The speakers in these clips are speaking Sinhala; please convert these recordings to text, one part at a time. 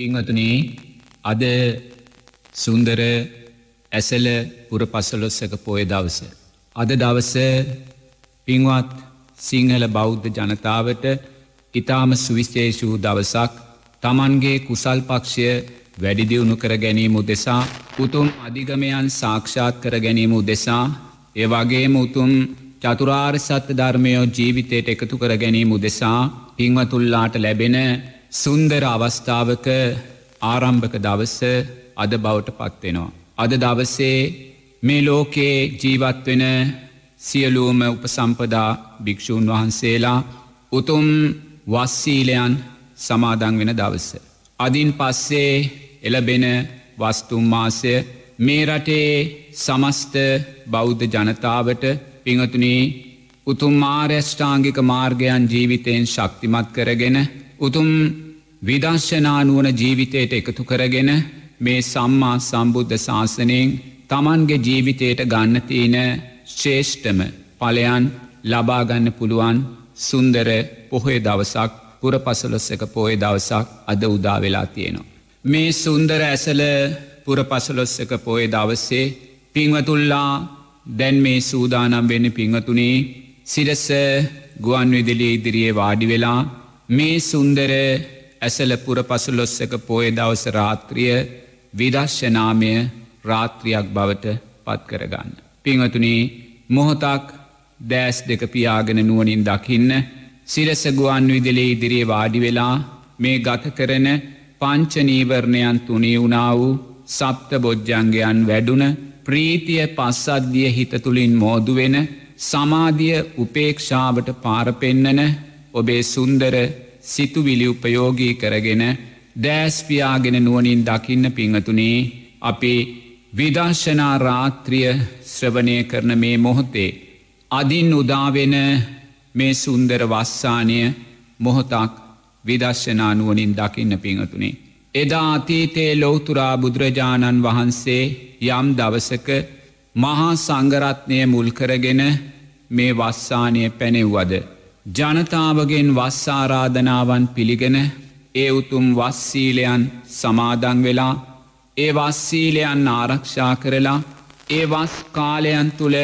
පිංහතුනේ අද සුන්දර ඇසල පුර පසලොස්සක පෝය දවස. අද දවස පින්වත් සිංහල බෞද්ධ ජනතාවට ඉතාම සුවිශේෂූ දවසක් තමන්ගේ කුසල් පක්ෂය වැඩිදිවුණු කර ගැනීම උදෙසා උතුම් අධිගමයන් සාක්ෂාත් කර ගැනීම උදෙසා ඒවගේම උතුම් චතුරාර් සත්‍ය ධර්මයෝ ජීවිතයට එකතු කර ගැනීම උදෙසා පින්වතුල්ලාට ලැබෙන සුන්දර අවස්ථාවක ආරම්භක දවස අද බවට පත්වෙනවා. අද දවසේ මේ ලෝකයේ ජීවත්වෙන සියලූම උපසම්පදා භික්‍ෂූන් වහන්සේලා උතුම් වස්සීලයන් සමාදං වෙන දවස. අදින් පස්සේ එලබෙන වස්තුම් මාසය මේ රටේ සමස්ත බෞද්ධ ජනතාවට පිංහතුනී උතුම් මාර්යෂ්ඨාංගික මාර්ගයන් ජීවිතයෙන් ශක්තිමත් කරගෙන උතුම් විදර්ශනානුවන ජීවිතයට එකතු කරගෙන මේ සම්මා සම්බුද්ධ ශාසනයෙන් තමන්ගේ ජීවිතයට ගන්නතියන ශේෂ්ඨම පලයන් ලබාගන්න පුළුවන් සුන්දර පොහොය දවසක් පුර පසලොස්සක පෝය දවසක් අද උදා වෙලා තියෙනවා. මේ සුන්දර ඇසල පුර පසලොස්සක පෝය දවස්සේ පිංවතුල්ලා දැන් මේ සූදානම් වෙන්න පිංහතුනේ සිරස ගුවන් විදිලිය ඉදිරියේ වාඩි වෙලා මේ සුන්දර ඇසල පුර පසුලොස්සක පෝය දවස රාත්‍රිය විදශ්‍යනාමය රාත්‍රියක් බවට පත් කරගන්න. පිංහතුනේ මොහොතක් දෑස් දෙක පියාගෙන නුවනින් දකින්න සිරස ගුවන් විදිලේ ඉදිරියේ වාඩි වෙලා මේ ගත කරන පංචනීවරණයන් තුනේ වුණා වූ සප්ත බොජ්ජංගයන් වැඩුන ප්‍රීතිය පස්සද්ධිය හිත තුළින් මෝදුවෙන සමාධිය උපේක්ෂාවට පාරපෙන්නන ඔබේ සුන්දර සිතුවිලි උපයෝගී කරගෙන දෑස්පියාගෙන නුවනින් දකින්න පිංහතුනේ අපි විදර්ශනා රාත්‍රිය ශ්‍රවණය කරන මේ මොහොතේ. අදින් උදාවෙන මේ සුන්දර වස්සානය මොහොතක් විදර්ශනානුවනින් දකින්න පිංහතුනේ. එදා අතීතයේ ලෝතුරා බුදුරජාණන් වහන්සේ යම් දවසක මහා සංගරත්නය මුල්කරගෙන මේ වස්සානය පැනෙව්වද. ජනතාවගෙන් වස්සාරාධනාවන් පිළිගෙන ඒ උතුම් වස්සීලයන් සමාදං වෙලා ඒ වස්සීලයන් ආරක්ෂා කරලා ඒ වස් කාලයන් තුළ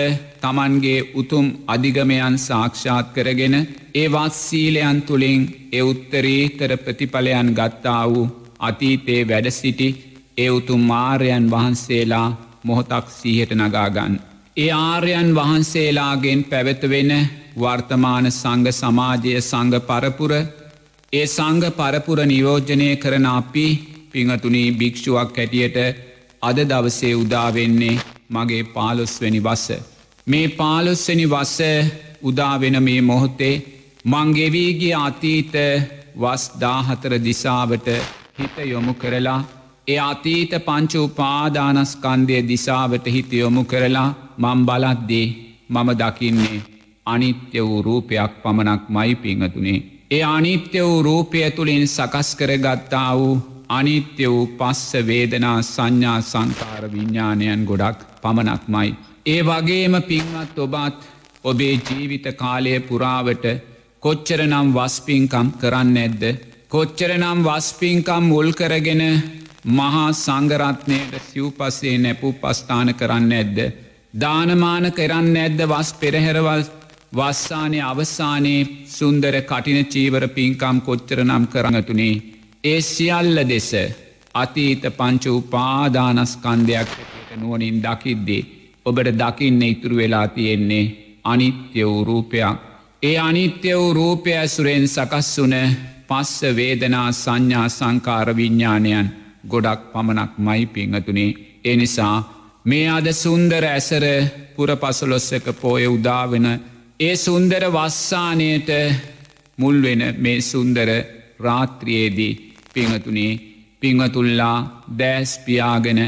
තමන්ගේ උතුම් අධිගමයන් සාක්ෂාත් කරගෙන ඒ වස්සීලයන් තුළින් එ උත්තරීතර ප්‍රතිඵලයන් ගත්තා වූ අතීතේ වැඩ සිටි ඒ උතුම් මාර්යන් වහන්සේලා මොහොතක් සීහට නගාගන්න. ඒ ආර්යන් වහන්සේලාගෙන් පැවැතවෙන වර්තමාන සංඝ සමාජය සංඝ පරපුර ඒ සංඝ පරපුර නියෝජනය කරන අපි පිංහතුනී භික්ෂුවක් හැටියට අද දවසේ උදාවෙන්නේ මගේ පාලොස්වැනි වස්ස. මේ පාලොස්වැනි වස්ස උදාවෙන මේ මොහොතේ මංගෙවීගේ අතීත වස් දාහතර දිසාවට හිත යොමු කරලා ඒ අතීත පංච උපාදානස්කන්දය දිසාවට හිත යොමු කරලා මං බලද්දී මම දකින්නේ අනිත්‍ය වූ රූපයක් පමණක් මයි පිංහතුනේ. ඒ අනිත්‍ය වූ රූපය තුළින් සකස් කරගත්තා වූ අනිත්‍ය වූ පස්ස වේදනා සංඥා සංකාර විඤ්ඥානයන් ගොඩක් පමණක්මයි. ඒ වගේම පින්වත් ඔබත් ඔබේ ජීවිත කාලය පුරාවට කොච්චර නම් වස්පින්කම් කරන්න ඇද්ද. කොච්චර නම් වස්පින්කම් මුල් කරගෙන මහා සංගරත්නයට සිව්පස්සේ නැපු පස්ථාන කරන්න ඇද්ද. දානමාන කරන්න ඇද්ද වස් පෙරහෙරවල් වස්සානය අවසානයේ සුන්දර කටින චීවර පින්කම් කොච්චර නම් කරඟතුනේ. ඒ සියල්ල දෙස අතීත පංච උපාදානස්කන්දයක් නුවනින් දකිද්දී. ඔබට දකින්න ඉතුරු වෙලා තියෙන්නේ අනිත්‍ය වූ රූපයක්. ඒ අනිත්‍ය වූ රූපය ඇසුරෙන් සකස් වන පස්ස වේදනා සංඥා සංකාර විඤ්ඥානයන් ගොඩක් පමණක් මයි පිංහතුනේ. එනිසා මේ අද සුන්දර ඇසර පුර පසලොස්සක පෝය උදාවෙන ඒ සුන්දර වස්සානයට මුල්වෙන මේ සුන්දර රාත්‍රියයේදී පිංහතුනේ පිංහතුල්ලා දෑස්පියාගෙන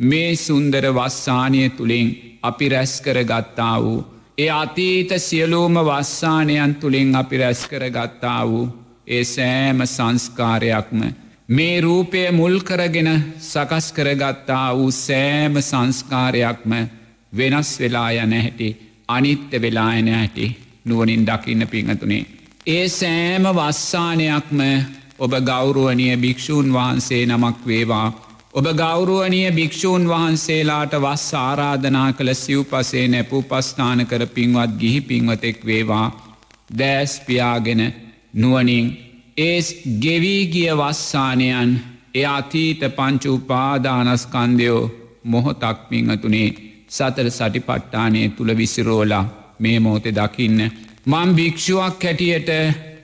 මේ සුන්දර වස්සානය තුළින් අපි රැස්කර ගත්තා වූ. ඒ අතීත සියලූම වස්සානයන් තුළින් අපි රැස්කර ගත්තා වූ. ඒ සෑම සංස්කාරයක්ම මේ රූපය මුල්කරගෙන සකස් කරගත්තා වූ සෑම සංස්කාරයක්ම වෙනස් වෙලා යන හැටි අනිත්‍ය වෙලායන හැටි නුවනින් දකින්න පිංහතුනේ. ඒ සෑම වස්සානයක්ම ඔබ ගෞරුවනිය භික්‍ෂූන් වහන්සේ නමක් වේවා. ඔබ ගෞරුවනිය භික්‍ෂූන් වහන්සේලාට වස් ආරාධනා කළ සිව්පසේ නැපු පස්ථාන කර පින්වත් ගිහි පින්වතෙක් වේවා. දෑස් පියාගෙන නුවනින් ඒස් ගෙවීගිය වස්සානයන් එ අතීත පංචු උපාදානස්කන්දයෝ මොහොතක් පිංහතුනේ සතර සටිපට්ටානය තුළ විසිරෝලා මේ මෝතෙ දකින්න. මං භික්‍ෂුවක් හැටියට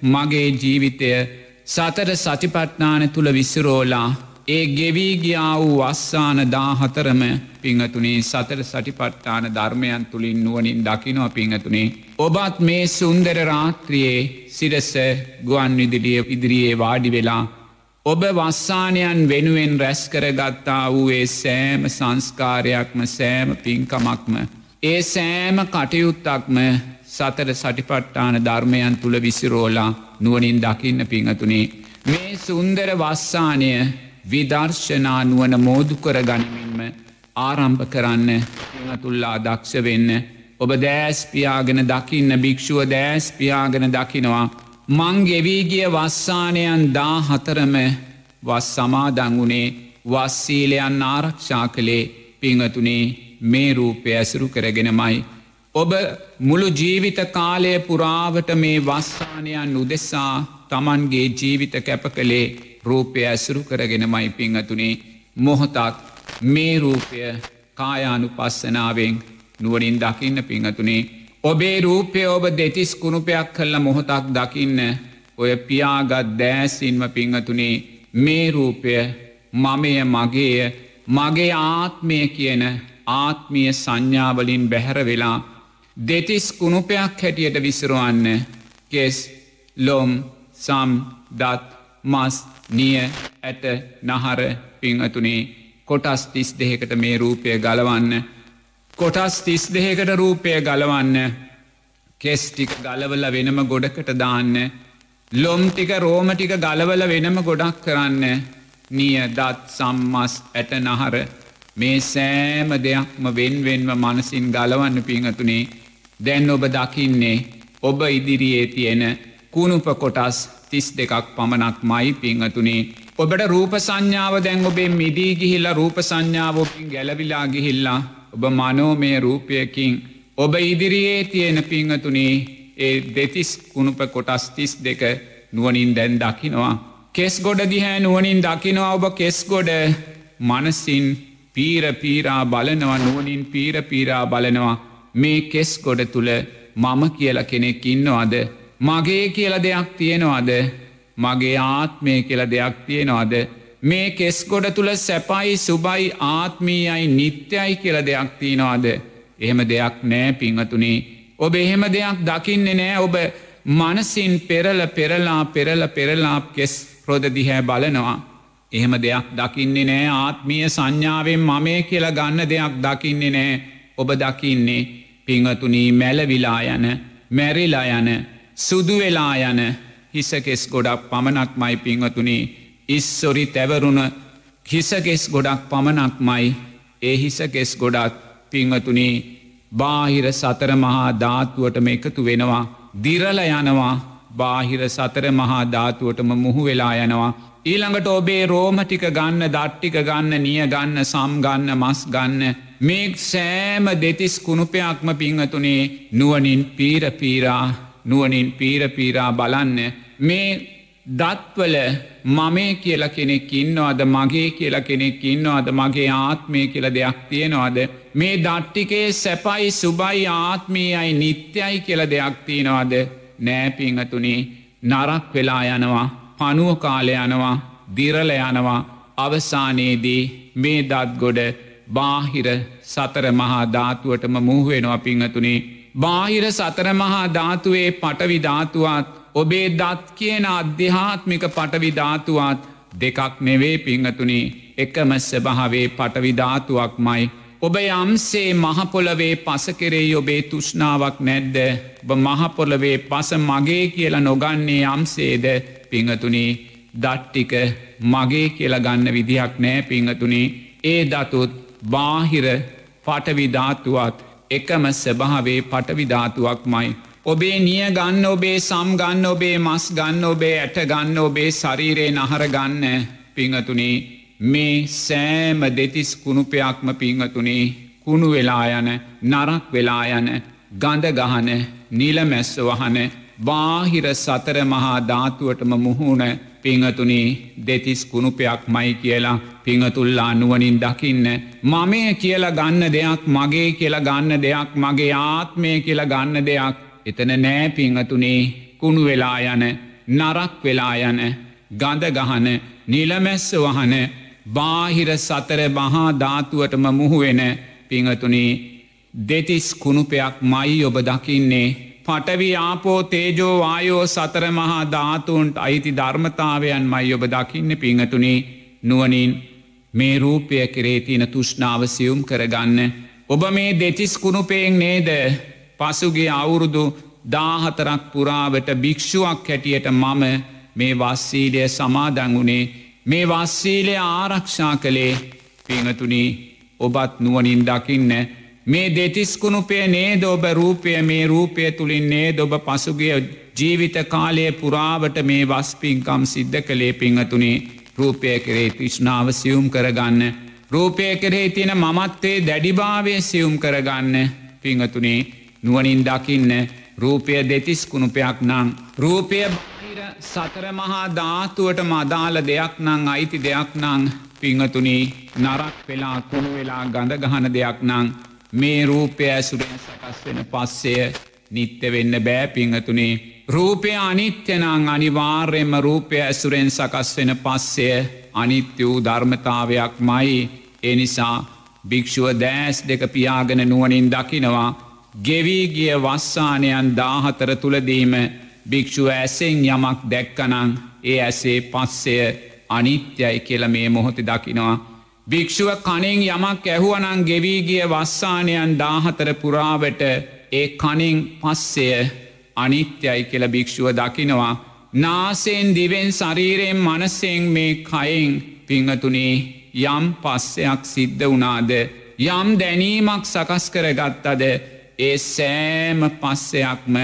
මගේ ජීවිතය සතර සතිපට්නාන තුළ විසිරෝලා ඒ ගෙවීගියා වූ වස්සාන දාහතරම පිංහතුනේ සතර සටිපට්ටාන ධර්මයන් තුළින් නුවනින් දකිනව පිංහතුනේ. ඔබත් මේ සුන්දර රාත්‍රියයේ සිරස ගුවන් විදිලිය ඉදිරියේ වාඩි වෙලා ඔබ වස්සානයන් වෙනුවෙන් රැස්කරගත්තා වූයේ සෑම සංස්කාරයක්ම සෑම පින්කමක්ම. ඒ සෑම කටයුත්තක්ම සතර සටිපට්ටාන ධර්මයන් තුළ විසිරෝලා නුවනින් දකින්න පිංහතුනේ. මේ සුන්දර වස්සානය විදර්ශනා නුවන මෝදු කර ගනිමින්ම ආරම්භ කරන්න පිංහතුල්ලා දක්ෂ වෙන්න. ඔබ දෑස්පියාගෙන දකින්න භික්‍ෂුව දෑස්පියාගෙන දකිනවා. මං ගෙවීගිය වස්සානයන් දා හතරම වස් සමාදංගුණේ වස්සීලයන් ආරක්ෂා කළේ පිංහතුනේ මේ රූපය ඇසුරු කරගෙනමයි. ඔබ මුළු ජීවිත කාලය පුරාවට මේ වස්සානයන් උදෙසා තමන්ගේ ජීවිත කැප කළේ රූපය ඇසුරු කරගෙනමයි පිංහතුනේ මොහොතක් මේ රූපය කායානු පස්සනාවෙන් නුවනින් දකින්න පිංහතුනේ ඔබේ රූපය ඔබ දෙතිස් කුණුපයක් කල්ල මොහොතක් දකින්න ඔය පියාගත් දෑසින්ම පිංහතුනේ මේ රූපය මමය මගේය. මගේ ආත්මය කියන ආත්මිය සංඥාවලින් බැහැර වෙලා දෙතිස් කුණුපයක් හැටියට විසරුවන්න. කෙස් ලොම් සම් දත් මස් නිය ඇට නහර පිංහතුනේ කොටස් තිස් දෙහෙකට මේ රූපය ගලවන්න. කොටස් තිස් දෙහෙකට රූපය ගලවන්න. කෙස්ටික් ගලවල වෙනම ගොඩකට දාන්න. ලොම්ටික රෝමටික ගලවල වෙනම ගොඩක් කරන්න. නිය දත් සම්මස් ඇට නහර. මේ සෑම දෙයක්ම වෙන්වෙන්ව මනසින් ගලවන්න පිංහතුනේ. දැන් ඔබ දකින්නේ ඔබ ඉදිරියේ තියෙන කුණුප කොටස් තිස් දෙකක් පමණක් මයි පිංහතුනේ. ඔබට රූප සංඥාව දැන් ඔබේ මිදී ගිහිල්ලා රූප සංඥාවෝකින් ගැලවිලා ගිහිල්ලා ඔබ මනෝමය රූපයකින් ඔබ ඉදිරියේ තියෙන පිංහතුනේ ඒ දෙතිස් කුණුප කොටස් තිස් දෙක නුවනින් දැන් දකිනවා. කෙස් ගොඩ දිහැ නුවනින් දකිනවා ඔබ කෙස් ගොඩ. මනසින් පීර පීරා බලනවා නුවනින් පීර පීරා බලනවා. මේ කෙස් ගොඩ තුළ මම කියල කෙනෙක් ඉන්නවාද? මගේ කියල දෙයක් තියෙනවාද? මගේ ආත්මය කියල දෙයක් තියෙනවාද? මේ කෙස් ගොඩ තුළ සැපයි සුබයි ආත්මීයයි නිත්‍යයි කියල දෙයක් තියෙනවාද? එහෙම දෙයක් නෑ පිංහතුනේ ඔබ එහෙම දෙයක් දකින්නේ නෑ. ඔබ මනසින් පෙරල පෙරලා පෙරල පෙරලාප් කෙස් රොද දිහැ බලනවා. එහෙම දෙයක් දකින්නේ නෑ. ආත්මිය සංඥාවෙන් මමය කියලා ගන්න දෙයක් දකින්නේ නෑ. ඔබ දකින්නේ පිංහතුනී මැලවිලා යන මැරිලා යන සුදුවෙලා යන හිසකෙස් ගොඩක් පමණක් මයි පිංහතුනී ඉස්සොරි තැවරුණ හිසකෙස් ගොඩක් පමණක් මයි ඒ හිසකෙස් ගොඩක් පිංහතුනී බාහිර සතර මහා ධාතුවටම එකතු වෙනවා දිරල යනවා. බාහිර සතර මහා ධාතුවටම මුහු වෙලා යනවා. ඊළඟට ඔබේ රෝමටික ගන්න දට්ටික ගන්න නිය ගන්න සම් ගන්න මස් ගන්න මේ සෑම දෙතිස් කුණුපයක්ම පිංහතුනේ නුවනින් පීරපීරා නුවනින් පීරපීරා බලන්න. මේ දත්වල මමේ කියල කෙනෙක් ඉන්නවාද? මගේ කියල කෙනෙක් ඉන්නවාද? මගේ ආත්මය කියල දෙයක් තියෙනවාද? මේ දට්ටිකේ සැපයි සුබයි ආත්මීයයි නිත්‍යයි කියල දෙයක් තියෙනවාද? නෑපිංහතුනේ නරක් වෙලා යනවා පනුව කාලය යනවා දිරල යනවා. අවසානයේදී මේ දත් ගොඩ බාහිර සතර මහා ධාතුවටම මුහුවෙනවා පිංහතුනේ. බාහිර සතර මහා ධාතුවේ පටවි ධාතුවත් ඔබේ දත් කියන අධ්‍යාත්මික පටවි ධාතුවත් දෙකක් නෙවේ පිංහතුනේ. එකම ස්භාවේ පටවි ධාතුවක් මයි ඔබ යම්සේ මහපොලවේ පසකෙරෙයි ඔබේ තුෂ්නාවක් නැද්ද? ඔබ මහපොලවේ පස මගේ කියලා නොගන්නේ යම්සේද? පිංහතුනේ දට්ටික මගේ කියලා ගන්න විදිහක් නෑ පිංහතුනේ. ඒ දතුත් බාහිර පටවිධාතුවත් එකම ස්භාවේ පටවිධාතුවක් මයි ඔබේ නිය ගන්න ඔබේ සම් ගන්න ඔබේ මස් ගන්න ඔබේ ඇට ගන්න ඔබේ ශරීරයේ නහර ගන්න පිංහතුනේ මේ සෑම දෙතිස් කුණුපයක්ම පිංහතුනේ කුණු වෙලා යන නරක් වෙලා යන ගඳ ගහන නිලමැස්ස වහන බාහිර සතර මහා ධාතුවටම මුහුණ පිංහතුනි දෙතිස් කුණුපයක් මයි කියලා පිංහතුල්ලා නුවනින් දකින්න. මමය කියලා ගන්න දෙයක් මගේ කියලා ගන්න දෙයක් මගේ ආත්මය කියලා ගන්න දෙයක් එතන නෑ පිංහතුනේ. කුණු වෙලා යන නරක් වෙලා යන ගඳ ගහන නිලමැස්ස වහන බාහිර සතර මහා ධාතුවටම මුහුවෙන පිංහතුනේ. දෙතිස් කුණුපයක් මයි ඔබ දකින්නේ. පටවි ආපෝ තේජෝ වායෝ සතර මහා ධාතුන්ට අයිති ධර්මතාවයන් මයි ඔබ දකින්න පිංහතුනේ. නුවනින් මේ රූපය කරේ තියෙන තුෂ්නාව සියුම් කරගන්න. ඔබ මේ දෙතිස් කුණුපයෙන් නේද? පසුගේ අවුරුදු දාහතරක් පුරාවට භික්‍ෂුවක් හැටියට මම මේ වස්සීලය සමාදංගුණේ මේ වස්සීලය ආරක්ෂා කළේ පිංහතුනි ඔබත් නුවනින් දකින්න. මේ දෙතිස්කුණුපේ නේද ඔබ රූපය මේ රූපය තුළින් නේද ඔබ පසුගිය ජීවිත කාලය පුරාවට මේ වස්පින්කම් සිද්ධ කළේ පිංහතුනේ රූපය කරේ තිශ්නාව සියුම් කරගන්න. රූපය කරේ තියෙන මමත්වේ දැඩිභාවය සියුම් කරගන්න පිංහතුනේ නුවනින් දකින්න රූපය දෙතිස්කුණුපයක් නං. රූපය බාහිර සතර මහා ධාතුවට මදාල දෙයක් නං අයිති දෙයක් නං පිංහතුනී නරක් වෙලා කුණු වෙලා ගඳ ගහන දෙයක් නං මේ රූපය ඇසුරෙන් සකස් වෙන පස්සය නිත්‍ය වෙන්න බෑ පිංහතුනේ. රූපය අනිත්‍යනං අනිවාර්යෙන්ම රූපය ඇසුරෙන් සකස් වෙන පස්සය අනිත්‍ය වූ ධර්මතාවයක් මයි එනිසා භික්‍ෂුව දෑස් දෙක පියාගෙන නුවනින් දකිනවා ගෙවී ගිය වස්සානයන් දාහතර තුළදීම භික්‍ෂුව ඇසෙන් යමක් දැක්කනං ඒ ඇසේ පස්සය අනිත්‍යයි කියල මේ මොහොති දකිනවා භික්‍ෂුව කනින් යමක් ඇහුවනං ගෙවීගිය වස්සානයන් දාහතර පුරාවට ඒ කනින් පස්සය අනිත්‍යයි කියල භික්‍ෂුව දකිනවා. නාසයෙන් දිවෙන් ශරීරයෙන් මනසෙන් මේ කයින් පිංහතුනේ යම් පස්සයක් සිද්ධ වනාද යම් දැනීමක් සකස් කරගත්තද ඒ සෑම පස්සයක්ම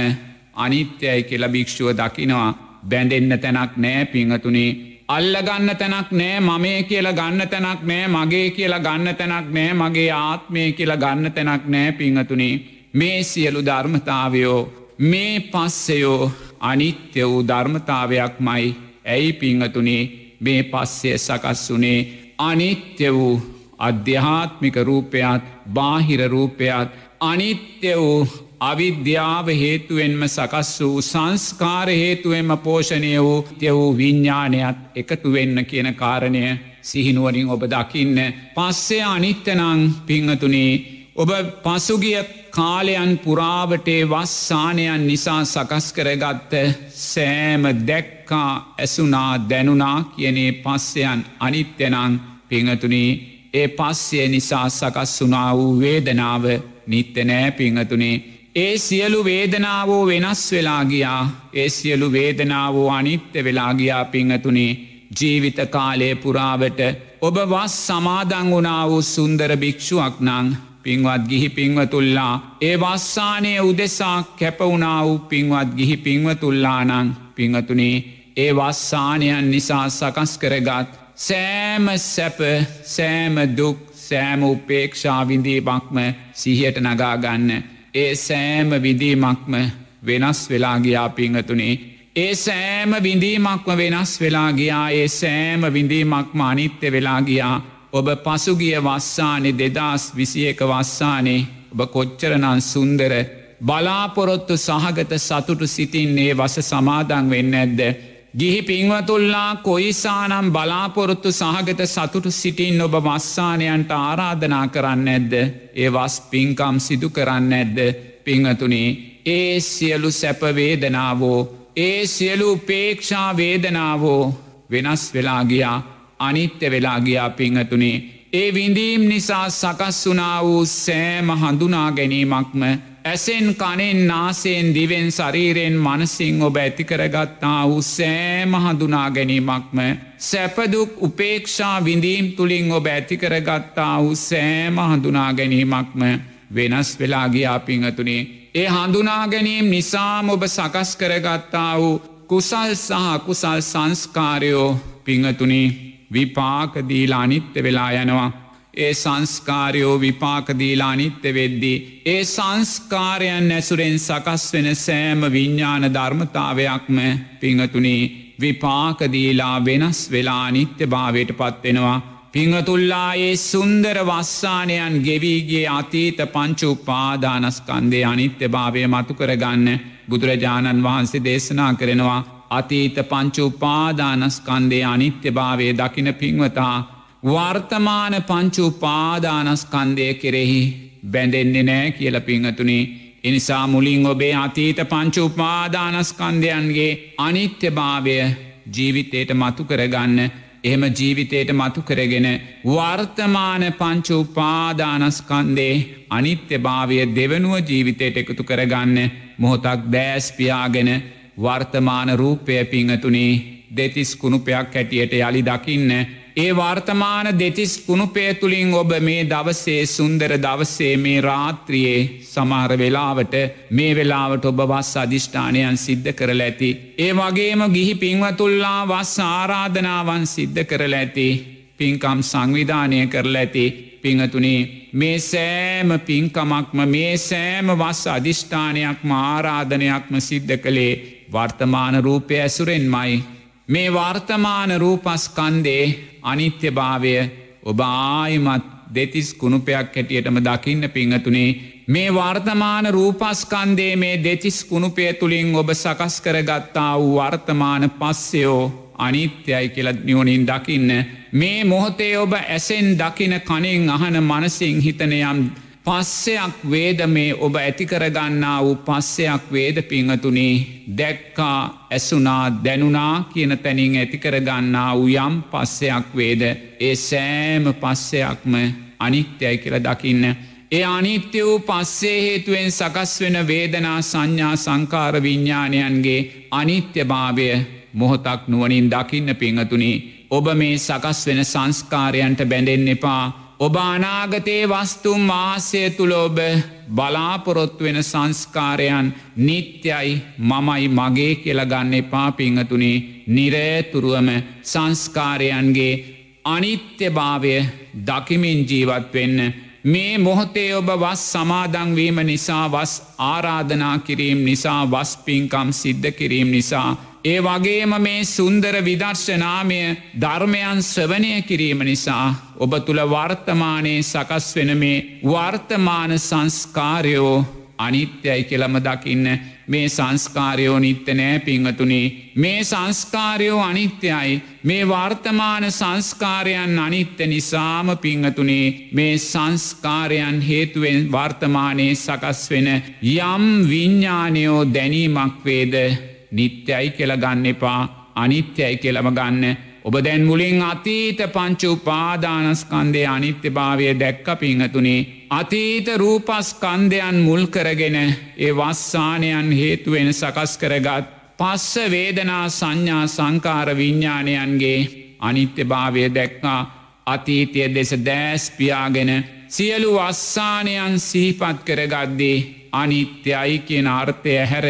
අනිත්‍යයි කියලා භික්‍ෂුව දකිනවා. බැඳෙන්න්න තැනක් නෑ පිංහතුනේ. අල්ලගන්න තැනක් නෑ මමේ කියලා ගන්න තැනක් නෑ මගේ කියලා ගන්න තැනක් නෑ මගේ ආත්මය කියලා ගන්න තැනක් නෑ පිංහතුනේ. මේ සියලු ධර්මතාවයෝ මේ පස්සයෝ අනිත්‍ය වූ ධර්මතාවයක් මයි ඇයි පිංහතුනේ? මේ පස්සය සකස් වනේ අනිත්‍ය වූ අධ්‍යාත්මික රූපයත් බාහිර රූපයත් අනිත්‍ය වූ අවිද්‍යාව හේතුවෙන්ම සකස් වූ සංස්කාර හේතුවෙන්ම පෝෂණය වූ ය වූ විඤ්ඥානයත් එකතු වෙන්න කියන කාරණය සිහිනුවනින් ඔබ දකින්න. පස්සේ අනිත්‍යනං පිංහතුනේ ඔබ පසුගිය කාලයන් පුරාවටේ වස්සානයන් නිසා සකස් කරගත්ත සෑම දැක්කා ඇසුනා දැනුනා කියනේ පස්සයන් අනිත්‍යනං පිංහතුනේ ඒ පස්සේ නිසා සකස් වුනා වූ වේදනාව නිත්‍ය නෑ පිංහතුනේ. ඒ සියලු වේදනාවෝ වෙනස් වෙලා ගියා. ඒ සියලු වේදනාවෝ අනිත්‍ය වෙලා ගියා පිංහතුනේ. ජීවිත කාලය පුරාවට ඔබ වස් සමාදං වුණා වූ සුන්දර භික්ෂුවක් නං පින්වත් ගිහි පින්වතුල්ලා ඒ වස්සානය උදෙසා කැපවුණා වූ පින්වත් ගිහි පින්වතුල්ලානං පිංහතුනේ ඒ වස්සානයන් නිසා සකස් කරගත් සෑම සැප සෑම දුක් සෑම උපේක්ෂාවිඳීමක්ම සිහියට නගාගන්න ඒ සෑම විදීමක්ම වෙනස් වෙලා ගියා පිංහතුනේ. ඒ සෑම විඳීමක්ම වෙනස් වෙලා ගියා ඒ සෑම විඳීමක්ම අනිත්‍ය වෙලා ගියා. ඔබ පසුගිය වස්සානෙ දෙදස් විසියක වස්සානේ ඔබ කොච්චරනන් සුන්දර බලාපොරොත්තු සහගත සතුටු සිතින්නේ වස සමාදන් වෙන්න ඇද්ද. ගිහි පින්වතුල්ලා කොයිසානම් බලාපොරොත්තු සහගත සතුටු සිටින් ඔබ වස්සානයන්ට ආරාධනා කරන්න ඇද්ද. ඒ වස් පින්කම් සිදු කරන්න ඇද්ද පිංහතුනේ ඒ සියලු සැපවේදනාවෝ ඒ සියලු පේක්ෂා වේදනාවෝ වෙනස් වෙලාගියා අනිත්‍ය වෙලාගියා පිංහතුනේ ඒ විඳීම් නිසා සකස් වනා වූ සෑම හඳුනා ගැනීමක්ම ඇසෙන් කනෙන් නාසයෙන් දිවෙන් ශරීරයෙන් මනසිං ඔබ ඇතිකරගත්තා වූ සෑම හඳුනා ගැනීමක්ම සැපදුක් උපේක්ෂා විඳීම් තුළින් ඔබ ඇතිකරගත්තා වූ සෑම හඳුනා ගැනීමක්ම වෙනස් වෙලාගියා පිංහතුනේ ඒ හඳුනාගැනීම් නිසාම ඔබ සකස් කරගත්තා වූ කුසල් සහ කුසල් සංස්කාරයෝ පිංහතුනි විපාකදීලා අනිත්‍ය වෙලා යනවා. ඒ සංස්කාරයෝ විපාකදීලා අනිත්‍ය වෙද්දී. ඒ සංස්කාරයන් ඇසුරෙන් සකස් වෙන සෑම විඤ්ඥාන ධර්මතාවයක්ම පිංහතුනි විපාකදීලා වෙනස් වෙලා නිත්‍ය භාවයට පත්වෙනවා. පිංහතුල්ලා ඒ සුන්දර වස්සානයන් ගෙවීගේ අතීත පංචු උපාදානස්කන්දේ අනිත්‍ය භාවය මතු කරගන්න බුදුරජාණන් වහන්සේ දේශනා කරනවා අතීත පංචු උපාදානස්කන්දේ අනිත්‍ය භාවය දකින පින්වතා වර්තමාන පංචු උපාදානස්කන්දය කෙරෙහි බැඳෙන්නේ නෑ කියල පිංහතුනේ එනිසා මුලින් ඔබේ අතීත පංචු උපාදානස්කන්දයන්ගේ අනිත්‍ය භාවය ජීවිතයට මතු කරගන්න. එහෙම ජීවිතයට මතු කරගෙන වර්තමාන පංච උපාදානස්කන්දේ අනිත්‍ය භාවය දෙවනුව ජීවිතයට එකතු කරගන්න මොහොතක් දෑස්පියාගෙන වර්තමාන රූපය පිංහතුනේ දෙතිස් කුණුපයක් හැටියට යළි දකින්න ඒ වර්තමාන දෙතිස් කුණුපය තුළින් ඔබ මේ දවසේ සුන්දර දවසේ මේ රාත්‍රියයේ සමහර වෙලාවට මේ වෙලාවට ඔබ වස් අධිෂ්ඨානයන් සිද්ධ කරල ඇති. ඒ වගේම ගිහි පින්වතුල්ලා වස් ආරාධනාවන් සිද්ධ කරල ඇති. පින්කම් සංවිධානය කරල ඇති පිංහතුනේ මේ සෑම පින්කමක්ම මේ සෑම වස් අධිෂ්ඨානයක්ම ආරාධනයක්ම සිද්ධ කළේ වර්තමාන රූපය ඇසුරෙන් මයි. මේ වර්තමාන රූපස්කන්දේ අනිත්‍ය භාවය ඔබ ආයිමත් දෙතිස් කුණුපයක් හැටියටම දකින්න පිංහතුනේ. මේ වර්තමාන රූපස්කන්දේ මේ දෙතිස් කුණුපය තුළින් ඔබ සකස් කරගත්තා වූ වර්තමාන පස්සයෝ අනිත්‍යයි කියල නියෝනින් දකින්න. මේ මොහොතේ ඔබ ඇසෙන් දකින කනින් අහන මනසිං හිතනයම් පස්සයක් වේද මේ ඔබ ඇතිකරගන්නා වූ පස්සයක් වේද පිංහතුනේ? දැක්කා ඇසුනා දැනුනා කියන තැනින් ඇතිකරගන්නා වූ යම් පස්සයක් වේද? ඒ සෑම පස්සයක්ම අනිත්‍යයි කියල දකින්න. ඒ අනිත්‍ය වූ පස්සේ හේතුවෙන් සකස් වෙන වේදනා සංඥා සංකාර විඤ්ඥාණයන්ගේ අනිත්‍ය භාවය මොහොතක් නුවනින් දකින්න පිංහතුනි. ඔබ මේ සකස් වෙන සංස්කාරයන්ට බැඳෙන් එපා. ඔබ අනාගතයේ වස්තුම් මාසය තුළ ඔබ බලාපොරොත්තු වෙන සංස්කාරයන් නිත්‍යයි මමයි මගේ කියලගන්න එපා පිංහතුනේ. නිරේතුරුවම සංස්කාරයන්ගේ අනිත්‍ය භාවය දකිමින් ජීවත් වෙන්න. මේ මොහොතේ ඔබ වස් සමාදංවීම නිසා වස් ආරාධනා කිරීම් නිසා වස් පින්කම් සිද්ධ කිරීම් නිසා ඒ වගේම මේ සුන්දර විදර්ශනාමය ධර්මයන් ස්වනය කිරීම නිසා ඔබ තුළ වර්තමානයේ සකස් වෙන මේ වර්තමාන සංස්කාරයෝ අනිත්‍යයි කෙළම දකින්න මේ සංස්කාරයෝ නිත්‍ය නෑ පිංහතුනේ මේ සංස්කාරයෝ අනිත්‍යයි. මේ වර්තමාන සංස්කාරයන් අනිත්‍ය නිසාම පිංහතුනේ මේ සංස්කාරයන් හේතුවෙන් වර්තමානයේ සකස් වෙන යම් විඤ්ඥානයෝ දැනීමක් වේද? නිත්‍යයි කියල ගන්න එපා අනිත්‍යයි කියලම ගන්න. ඔබ දැන් මුලින් අතීත පංචු උපාදානස්කන්දය අනිත්‍ය භාවය දැක්ක පිංහතුනේ අතීත රූපස්කන්දයන් මුල් කරගෙන ඒ වස්සානයන් හේතුවෙන සකස් කරගත් පස්ස වේදනා සංඥා සංකාර විඤ්ඥානයන්ගේ අනිත්‍ය භාවය දැක්කා. අතීතය දෙස දෑස්පියාගෙන සියලු වස්සානයන් සිහිපත් කරගද්දී අනිත්‍යයි කියන අර්ථය හැර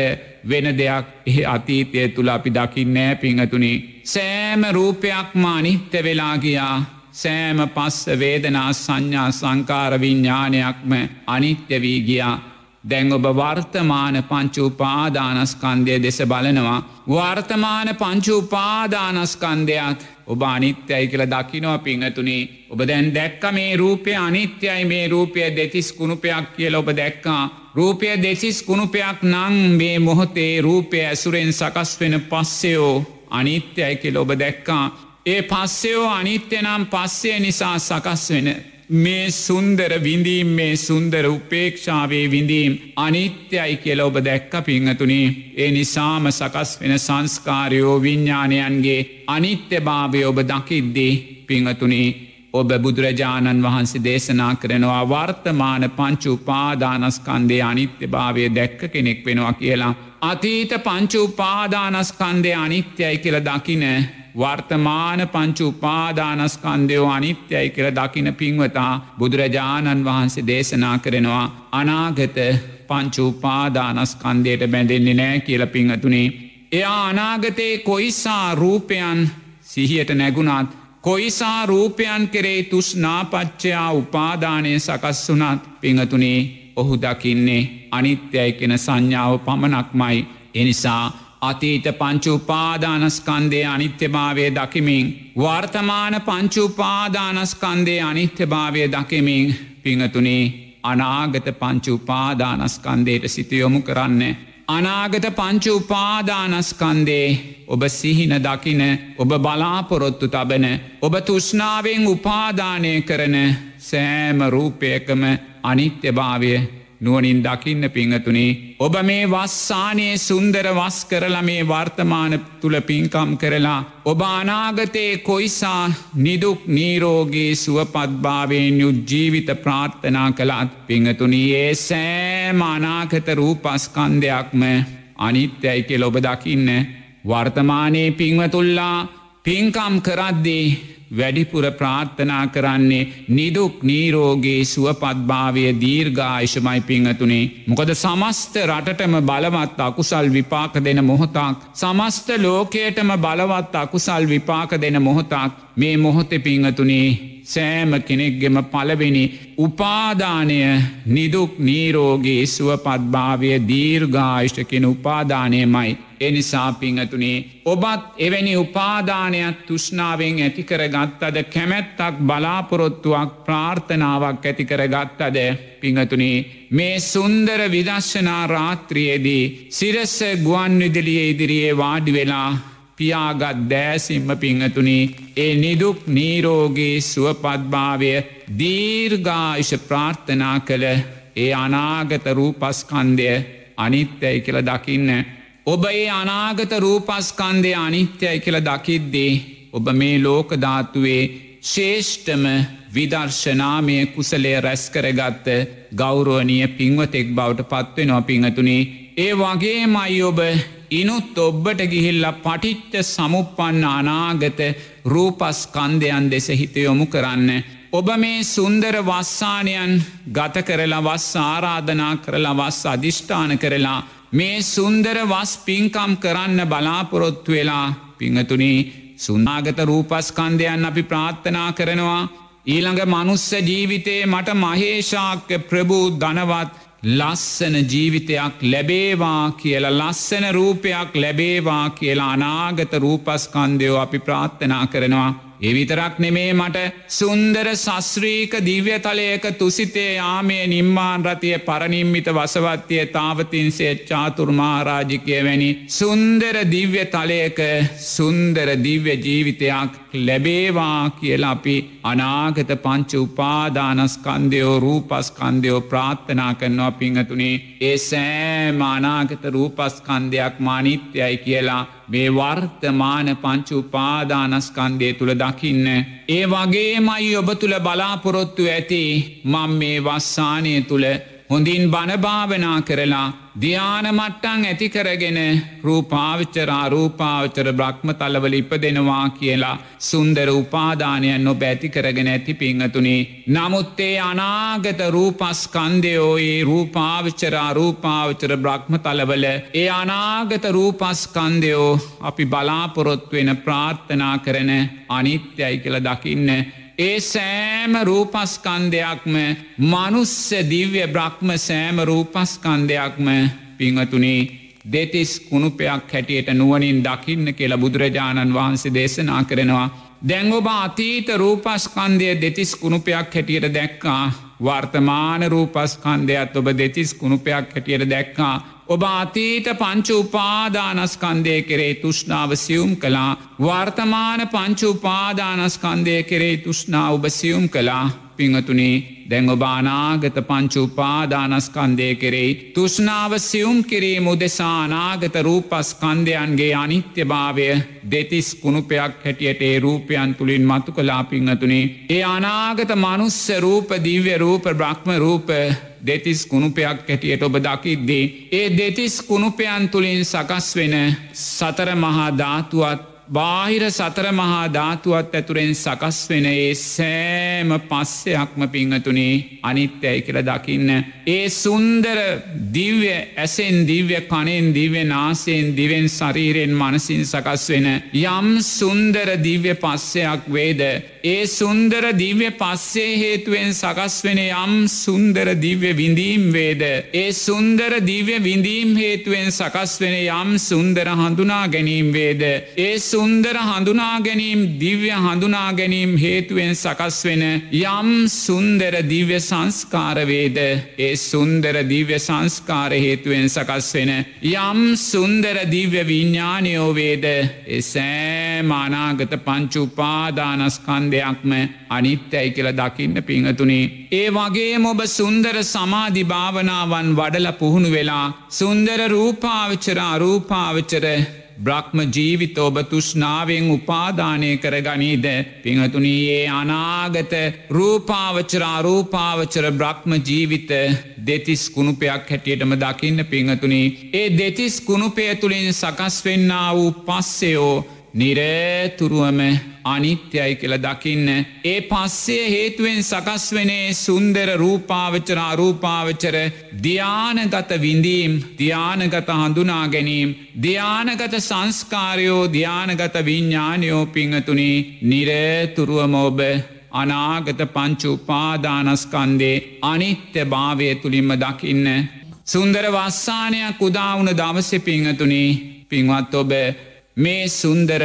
වෙන දෙයක් එහ අතීතය තුළ අපි දකින්නෑ පිංහතුනි. සෑම රූපයක්ම අනිත්‍ය වෙලා ගියා සෑම පස්ස වේදනා සංඥා සංකාර විඤ්ඥානයක්ම අනිත්‍ය වී ගියා. දැන් ඔබ වර්තමාන පංචුපාදානස්කන්දය දෙස බලනවා. වර්තමාන පංචුපාදානස්කන්දයක් ඔබ අනිත්‍යයි කියල දකිනවා පිංහතුනේ ඔබ දැන් දැක්ක මේ රූපය අනිත්‍යයි මේ රූපය දෙතිස් කුණුපයක් කියල ඔබ දැක්කා රූපය දෙසිස් කුණුපයක් නං මේ මොහොතේ රූපය ඇසුරෙන් සකස් වෙන පස්සයෝ අනිත්‍යයි කෙල ඔබ දැක්කා. ඒ පස්සයෝ අනිත්‍ය නම් පස්සය නිසා සකස් වෙන. මේ සුන්දර විඳීම් මේ සුන්දර උපේක්ෂාවේ විඳීම් අනිත්‍යයි කියල ඔබ දැක්ක පිංහතුනේ ඒ නිසාම සකස් වෙන සංස්කාරයෝ විඤ්ඥානයන්ගේ අනිත්‍ය භාවය ඔබ දකිද්දී පිංහතුනේ ඔබ බුදුරජාණන් වහන්සේ දේශනා කරනවා වර්තමාන පංචු උපාදානස්කන්දේ අනිත්‍ය භාවය දැක්ක කෙනෙක් වෙනවා කියලා. අතීත පංචු උපාදානස්කන්දය අනිත්‍යයි කියල දකින වර්තමාන පංචු උපාදානස්කන්දයෝ අනිත්‍යයි කියල දකින පින්වතා බුදුරජාණන් වහන්සේ දේශනා කරනවා අනාගත පංචුපාදානස්කන්දයට බැඳෙන්නේ නෑ කියල පිංහතුනේ. එයා අනාගතයේ කොයිසා රූපයන් සිහියට නැගුණත් කොයිසා රූපයන් කෙරේ තුස් නාපච්චයා උපාදානය සකස් වුනත් පිංහතුනේ ඔහු දකින්නේ අනිත්‍යයි කෙන සංඥාව පමණක්මයි එනිසා අතීත පංචුපාදානස්කන්දේ අනිත්‍යභාවය දකිමින් වර්තමාන පංචුපාදානස්කන්දේ අනිත්‍යභාවය දකිමින් පිංහතුනේ අනාගත පංචුපාදානස්කන්දයට සිතයොමු කරන්න. අනාගත පංචුපාදානස්කන්දේ ඔබ සිහින දකින ඔබ බලාපොරොත්තු තබන ඔබ තුෂ්නාවෙන් උපාදානය කරන සෑම රූපයකම අනිත්‍යභාවය නුවනින් දකින්න පිංහතුනේ. ඔබ මේ වස්සානයේ සුන්දර වස් කරලා මේ වර්තමාන තුළ පින්කම් කරලා. ඔබ අනාගතයේ කොයිසා නිදුක් නීරෝගේ සුවපත්භාවයෙන් යුත් ජීවිත ප්‍රාර්ථනා කළත් පිංහතුනී ඒ සෑම අනාගත රූපස්කන්දයක්ම අනිත්‍යයි කෙ ඔබ දකින්න වර්තමානයේ පිංවතුල්ලා පින්කම් කරද්දී වැඩිපුර ප්‍රාර්ථනා කරන්නේ නිදුක් නීරෝගේ සුවපත්භාවය දීර්ඝායිශමයි පිංහතුනේ. මොකද සමස්ත රටටම බලවත් අකුසල් විපාක දෙන මොහොතක්. සමස්ත ලෝකයටම බලවත් අකුසල් විපාක දෙන මොහොතක් මේ මොහොත පිංහතුනේ සෑම කෙනෙක්ගෙම පලවෙනි උපාදානය නිදුක් නීරෝගේ සුවපත්භාවය දීර්ඝායිෂ්ට කෙන උපාදානයමයි. එනිසා පිංහතුනේ ඔබත් එවැනි උපාදානයක් තුෂ්නාවෙන් ඇතිකර ගත්තද කැමැත්තක් බලාපොරොත්තුවක් ප්‍රාර්ථනාවක් ඇතිකර ගත්තද පිංහතුනේ මේ සුන්දර විදශ්ශනා රාත්‍රියේදී සිරස්ස ගුවන් විදිලිය ඉදිරියේ වාඩි වෙලා පියාගත් දෑසිම්ම පිංහතුනි ඒ නිදුක් නීරෝගේ සුවපත්භාවය දීර්ඝායිෂ ප්‍රාර්ථනා කළ ඒ අනාගත රූපස්කන්දය අනිත්‍යයි කියල දකින්න. ඔබ ඒ අනාගත රූපස්කන්දය අනිත්‍යයි කියල දකිද්දේ ඔබ මේ ලෝකධාතුවේ ශේෂ්ඨම විදර්ශනාමය කුසලේ රැස්කරගත්ත ගෞරුවනිය පින්වතෙක් බවට පත්වෙනවා පිංහතුනේ ඒ වගේ මයි ඔබ ඉනුත් ඔබ්බට ගිහිල්ල පටිච්ච සමුපන්න අනාගත රූපස්කන්දයන් දෙස හිතයොමු කරන්න. ඔබ මේ සුන්දර වස්සානයන් ගත කරලා වස් ආරාධනා කරලා වස් අධිෂ්ඨාන කරලා මේ සුන්දර වස් පින්කම් කරන්න බලාපොරොත්තු වෙලා පිංහතුනී සුන්නාගත රූපස්කන්දයන් අපි ප්‍රාත්ථනා කරනවා. ඊළඟ මනුස්ස ජීවිතයේ මට මහේෂාක්‍ය ප්‍රභූ ධනවත් ලස්සන ජීවිතයක් ලැබේවා කියලා ලස්සන රූපයක් ලැබේවා කියලා අනාගත රූපස්කන්දයෝ අපි ප්‍රාත්ථනා කරනවා. එවිතරක් නෙමේ මට සුන්දර සස්්‍රීක දිව්‍යතලයක තුසිතේ යාමේ නිම්මාන් රතිය පරනිම්මිත වසවත්තිය තාවතින්සේ චාතුර්මාරාජිකය වැනි සුන්දර දිව්‍ය තලයක සුන්දර දිව්‍ය ජීවිතයක් ලැබේවා කියලා අපි අනාගත පංච උපාදානස්කන්දයෝ රූපස්කන්දයෝ ප්‍රාත්ථනා කරනවා පිංහතුනේ. ඒ සෑම අනාගත රූපස්කන්දයක් මානිත්‍යයි කියලා මේ වර්තමාන පංචු උපාදානස්කන්දය තුළ දකින්න. ඒ වගේමයි ඔබ තුළ බලාපොරොත්තු ඇති මං මේ වස්සානය තුළ හොඳින් බණභාවනා කරලා ධ්‍යානමට්ටං ඇතිකරගෙන රූපාවිච්චරා රූපාවචර බ්‍රහ්ම තලවල ඉපදෙනවා කියලා සුන්දර උපාදානයන් නො බැතිකරගෙන ඇති පිංහතුනේ. නමුත්තේ අනාගත රූපස්කන්දයෝයේ රූපාවිච්චරා රූපාවචර බ්‍රහ්ම තලවල ඒ අනාගත රූපස්කන්දයෝ අපි බලාපොරොත්වෙන ප්‍රාර්ථනා කරන අනිත්‍යයි කියල දකින්න ඒ සෑම රූපස්කන්දයක්ම මනුස්ස දිව්‍ය බ්‍රහ්ම සෑම රූපස්කන්දයක්ම පිංහතුනේ දෙතිස් කුණුපයක් හැටියට නුවනින් දකින්න කියලා බුදුරජාණන් වහන්සේ දේශනා කරනවා. දැන් ඔබ අතීත රූපස්කන්දය දෙතිස් කුණුපයක් හැටියට දැක්කා වර්තමාන රූපස්කන්දයත් ඔබ දෙතිස් කුණුපයක් හැටියට දැක්කා ඔබ අතීත පංච උපාදානස්කන්දය කෙරේ තුෂ්නාව සියුම් කලා වර්තමාන පංච උපාදානස්කන්දය කෙරේ තුෂ්නා ඔබ සියුම් කලා පිංහතුනේ දැන් ඔබානාගත පංචු උපාදානස්කන්දය කෙරෙයි තුෂ්නාව සියුම් කිරීම උදෙසානාගත රූපස්කන්දයන්ගේ අනිත්‍යභාවය දෙතිස් කුණුපයක් හැටියට ඒ රූපයන් තුළින් මතු කලා පිංහතුනේ ඒ අනාගත මනුස්ස රූප දිව්‍ය රූප බ්‍රහ්ම රූප දෙතිස් කුණුපයක් හැටියට ඔබ දකිද්දී. ඒ දෙතිස් කුණුපයන් තුළින් සකස් වෙන සතර මහා ධාතුවත් බාහිර සතර මහා ධාතුවත් ඇතුරෙන් සකස් වෙන ඒ සෑම පස්සයක්ම පිංහතුනේ අනිත්‍යයි කියල දකින්න. ඒ සුන්දර දිව්‍ය ඇසෙන් දිව්‍ය කනෙන් දිව්‍ය නාසයෙන් දිවෙන් ශරීරෙන් මනසින් සකස් වෙන යම් සුන්දර දිව්‍ය පස්සයක් වේද. ඒ සුන්දර දිව්‍ය පස්සේ හේතුවෙන් සකස් වෙන යම් සුන්දර දිව්‍ය විඳීම් වේද. ඒ සුන්දර දිව්‍ය විඳීම් හේතුවෙන් සකස් වෙන යම් සුන්දර හඳුනා ගැනීම් වේද. ඒ සුන්දර හඳුනා ගැනීම් දිව්‍ය හඳුනා ගැනීම් හේතුවෙන් සකස් වෙන යම් සුන්දර දිව්‍ය සංස්කාරවේද ඒ සුන්දර දිව්‍ය සංස්කාර හේතුවෙන් සකස් වෙන යම් සුන්දර දිව්‍ය විඤ්ඥානයෝවේද එසෑ මානාගත පංචුපාදානස්කන්දයක්ම අනිත්‍යයි කියල දකින්න පිංහතුනේ. ඒ වගේ මොබ සුන්දර සමාධිභාවනාවන් වඩල පුහුණු වෙලා සුන්දර රූපාවිචර අරූපාවිචර බ්‍රහ්ම ජීවිත ඔබ තුෂ්නාවෙන් උපාදානය කර ගනීද පිංහතුනී ඒ අනාගත රූපාවචර අරූපාවචර බ්‍රහ්ම ජීවිත දෙතිස් කුණුපයක් හැටියටම දකින්න පිංහතුනී. ඒ දෙතිස් කුණුපය තුළින් සකස් වෙන්න වූ පස්සයෝ නිරේතුරුවම අනිත්‍යයි කියල දකින්න. ඒ පස්සේ හේතුවෙන් සකස් වනේ සුන්දර රූපාවචර අරූපාවචර ධ්‍යානගත විඳීම් ධ්‍යානගත හඳුනා ගැනීම් ධ්‍යානගත සංස්කාරයෝ ධ්‍යානගත විඤ්ඥානයෝ පිංහතුනි නිරේතුරුවමෝබ අනාගත පංචු උපාදානස්කන්දේ අනිත්‍ය භාවය තුළින්ම දකින්න. සුන්දර වස්සානයක් උදාවුන දවස පිංහතුනි පින්වත් ඔබ මේ සුන්දර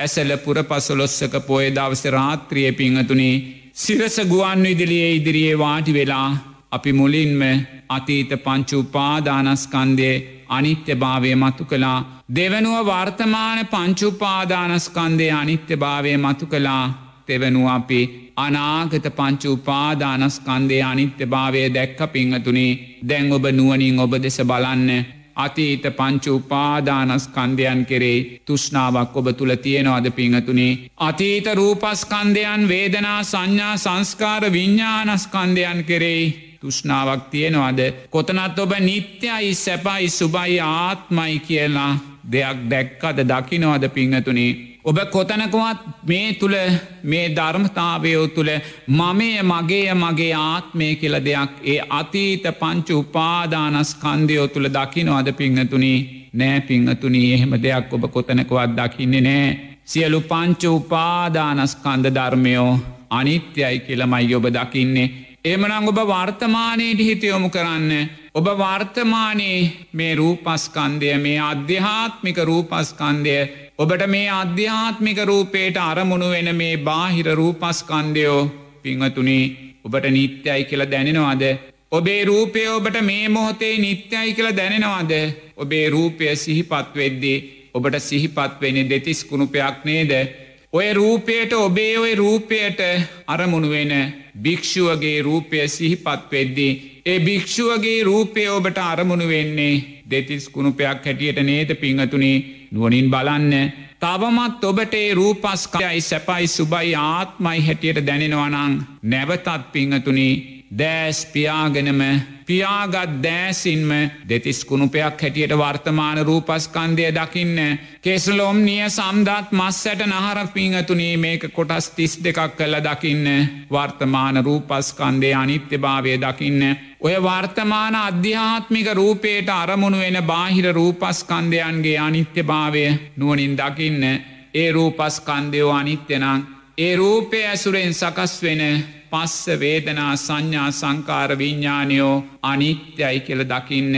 ඇසල පුර පසොලොස්සක පොය දවස රාත්‍රිය පිංහතුනේ සිරස ගුවන් විදිලියේ ඉදිරියේ වාටි වෙලා අපි මුලින්ම අතීත පංචුපාදානස්කන්දය අනිත්‍ය භාවය මතු කළා. දෙවනුව වර්තමාන පංචුපාදානස්කන්දය අනිත්‍ය භාවය මතු කළා. තෙවනුව අපි අනාගත පංචුපාදානස්කන්දේ අනිත්‍ය භාවය දැක්ක පිංහතුනේ. දැන් ඔබ නුවනින් ඔබ දෙස බලන්න. අතීත පංචු උපාදානස්කන්දයන් කෙරේ තුෂ්නාවක් ඔබ තුළ තියෙනවාද පිංහතුනේ. අතීත රූපස්කන්දයන් වේදනා සංඥා සංස්කාර විඤ්ඥානස්කන්දයන් කෙරෙයි තුෂ්නාවක් තියෙනවාද. කොතනත් ඔබ නිත්‍යයි සැපයි සුබයි ආත්මයි කියලා දෙයක් දැක්කද දකිනවාද පිංහතුනේ. ඔබ කොතනකුවත් මේ තුළ මේ ධර්මතාවයෝ තුළ මමය මගේ මගේ ආත්මය කියල දෙයක් ඒ අතීත පංචු උපාදානස්කන්දයෝ තුළ දකිනවද පිංහතුනී නෑ පිංහතුනී එහෙම දෙයක් ඔබ කොතනකවත් දකින්නේ නෑ. සියලු පංච උපාදානස්කන්ද ධර්මයෝ අනිත්‍යයි කියලමයි ඔබ දකින්නේ. එමනං ඔබ වර්තමානයට හිතයොමු කරන්න. ඔබ වර්තමානයේ මේ රූපස්කන්දය මේ අධ්‍යාත්මික රූපස්කන්දය ඔබට මේ අධ්‍යාත්මික රූපයට අරමුණු වෙන මේ බාහිර රූපස්කන්දයෝ පිංහතුනේ ඔබට නිත්‍යයි කියල දැනෙනවාද. ඔබේ රූපය ඔබට මේ මොහොතේ නිත්‍යයි කියල දැනෙනවාද. ඔබේ රූපය සිහිපත් වෙද්දී ඔබට සිහිපත් වෙන දෙතිස් කුණුපයක් නේද. ඔය රූපයට ඔබේ ඔය රූපයට අරමුණු වෙන භික්‍ෂුවගේ රූපය සිහිපත් වෙද්දී. ඒ භික්‍ෂුවගේ රූපය ඔබට අරමුණු වෙන්නේ දෙතිස් කුණුපයක් හැටියට නේද පිංහතුනේ නුවනින් බලන්න තවමත් ඔබටේ රූපස්කයයි සැපයි සුබයි ආත්මයි හැටියට දැනෙනවනං නැවතත් පිංහතුනි දෑස් පියාගෙනම පියාගත් දෑසින්ම දෙතිස් කුණුපයක් හැටියට වර්තමාන රූපස්කන්දය දකින්න. කෙසලොම් නිය සම්දත් මස්සැට නහර පිංහතුනී මේක කොටස් තිස් දෙකක් කල්ල දකින්න වර්තමාන රූපස්කන්දය අනිත්‍ය භාවය දකින්න. ඔය වර්තමාන අධ්‍යාත්මික රූපයට අරමුණු වෙන බාහිර රූපස්කන්දයන්ගේ අනිත්‍ය භාවය නුවනින් දකින්න ඒ රූපස්කන්දයෝ අනිත්‍යනං ඒ රූපය ඇසුරෙන් සකස් වෙන පස්ස වේදනා සංඥා සංකාර විඤ්ඥානයෝ අනිත්‍යයි කියල දකින්න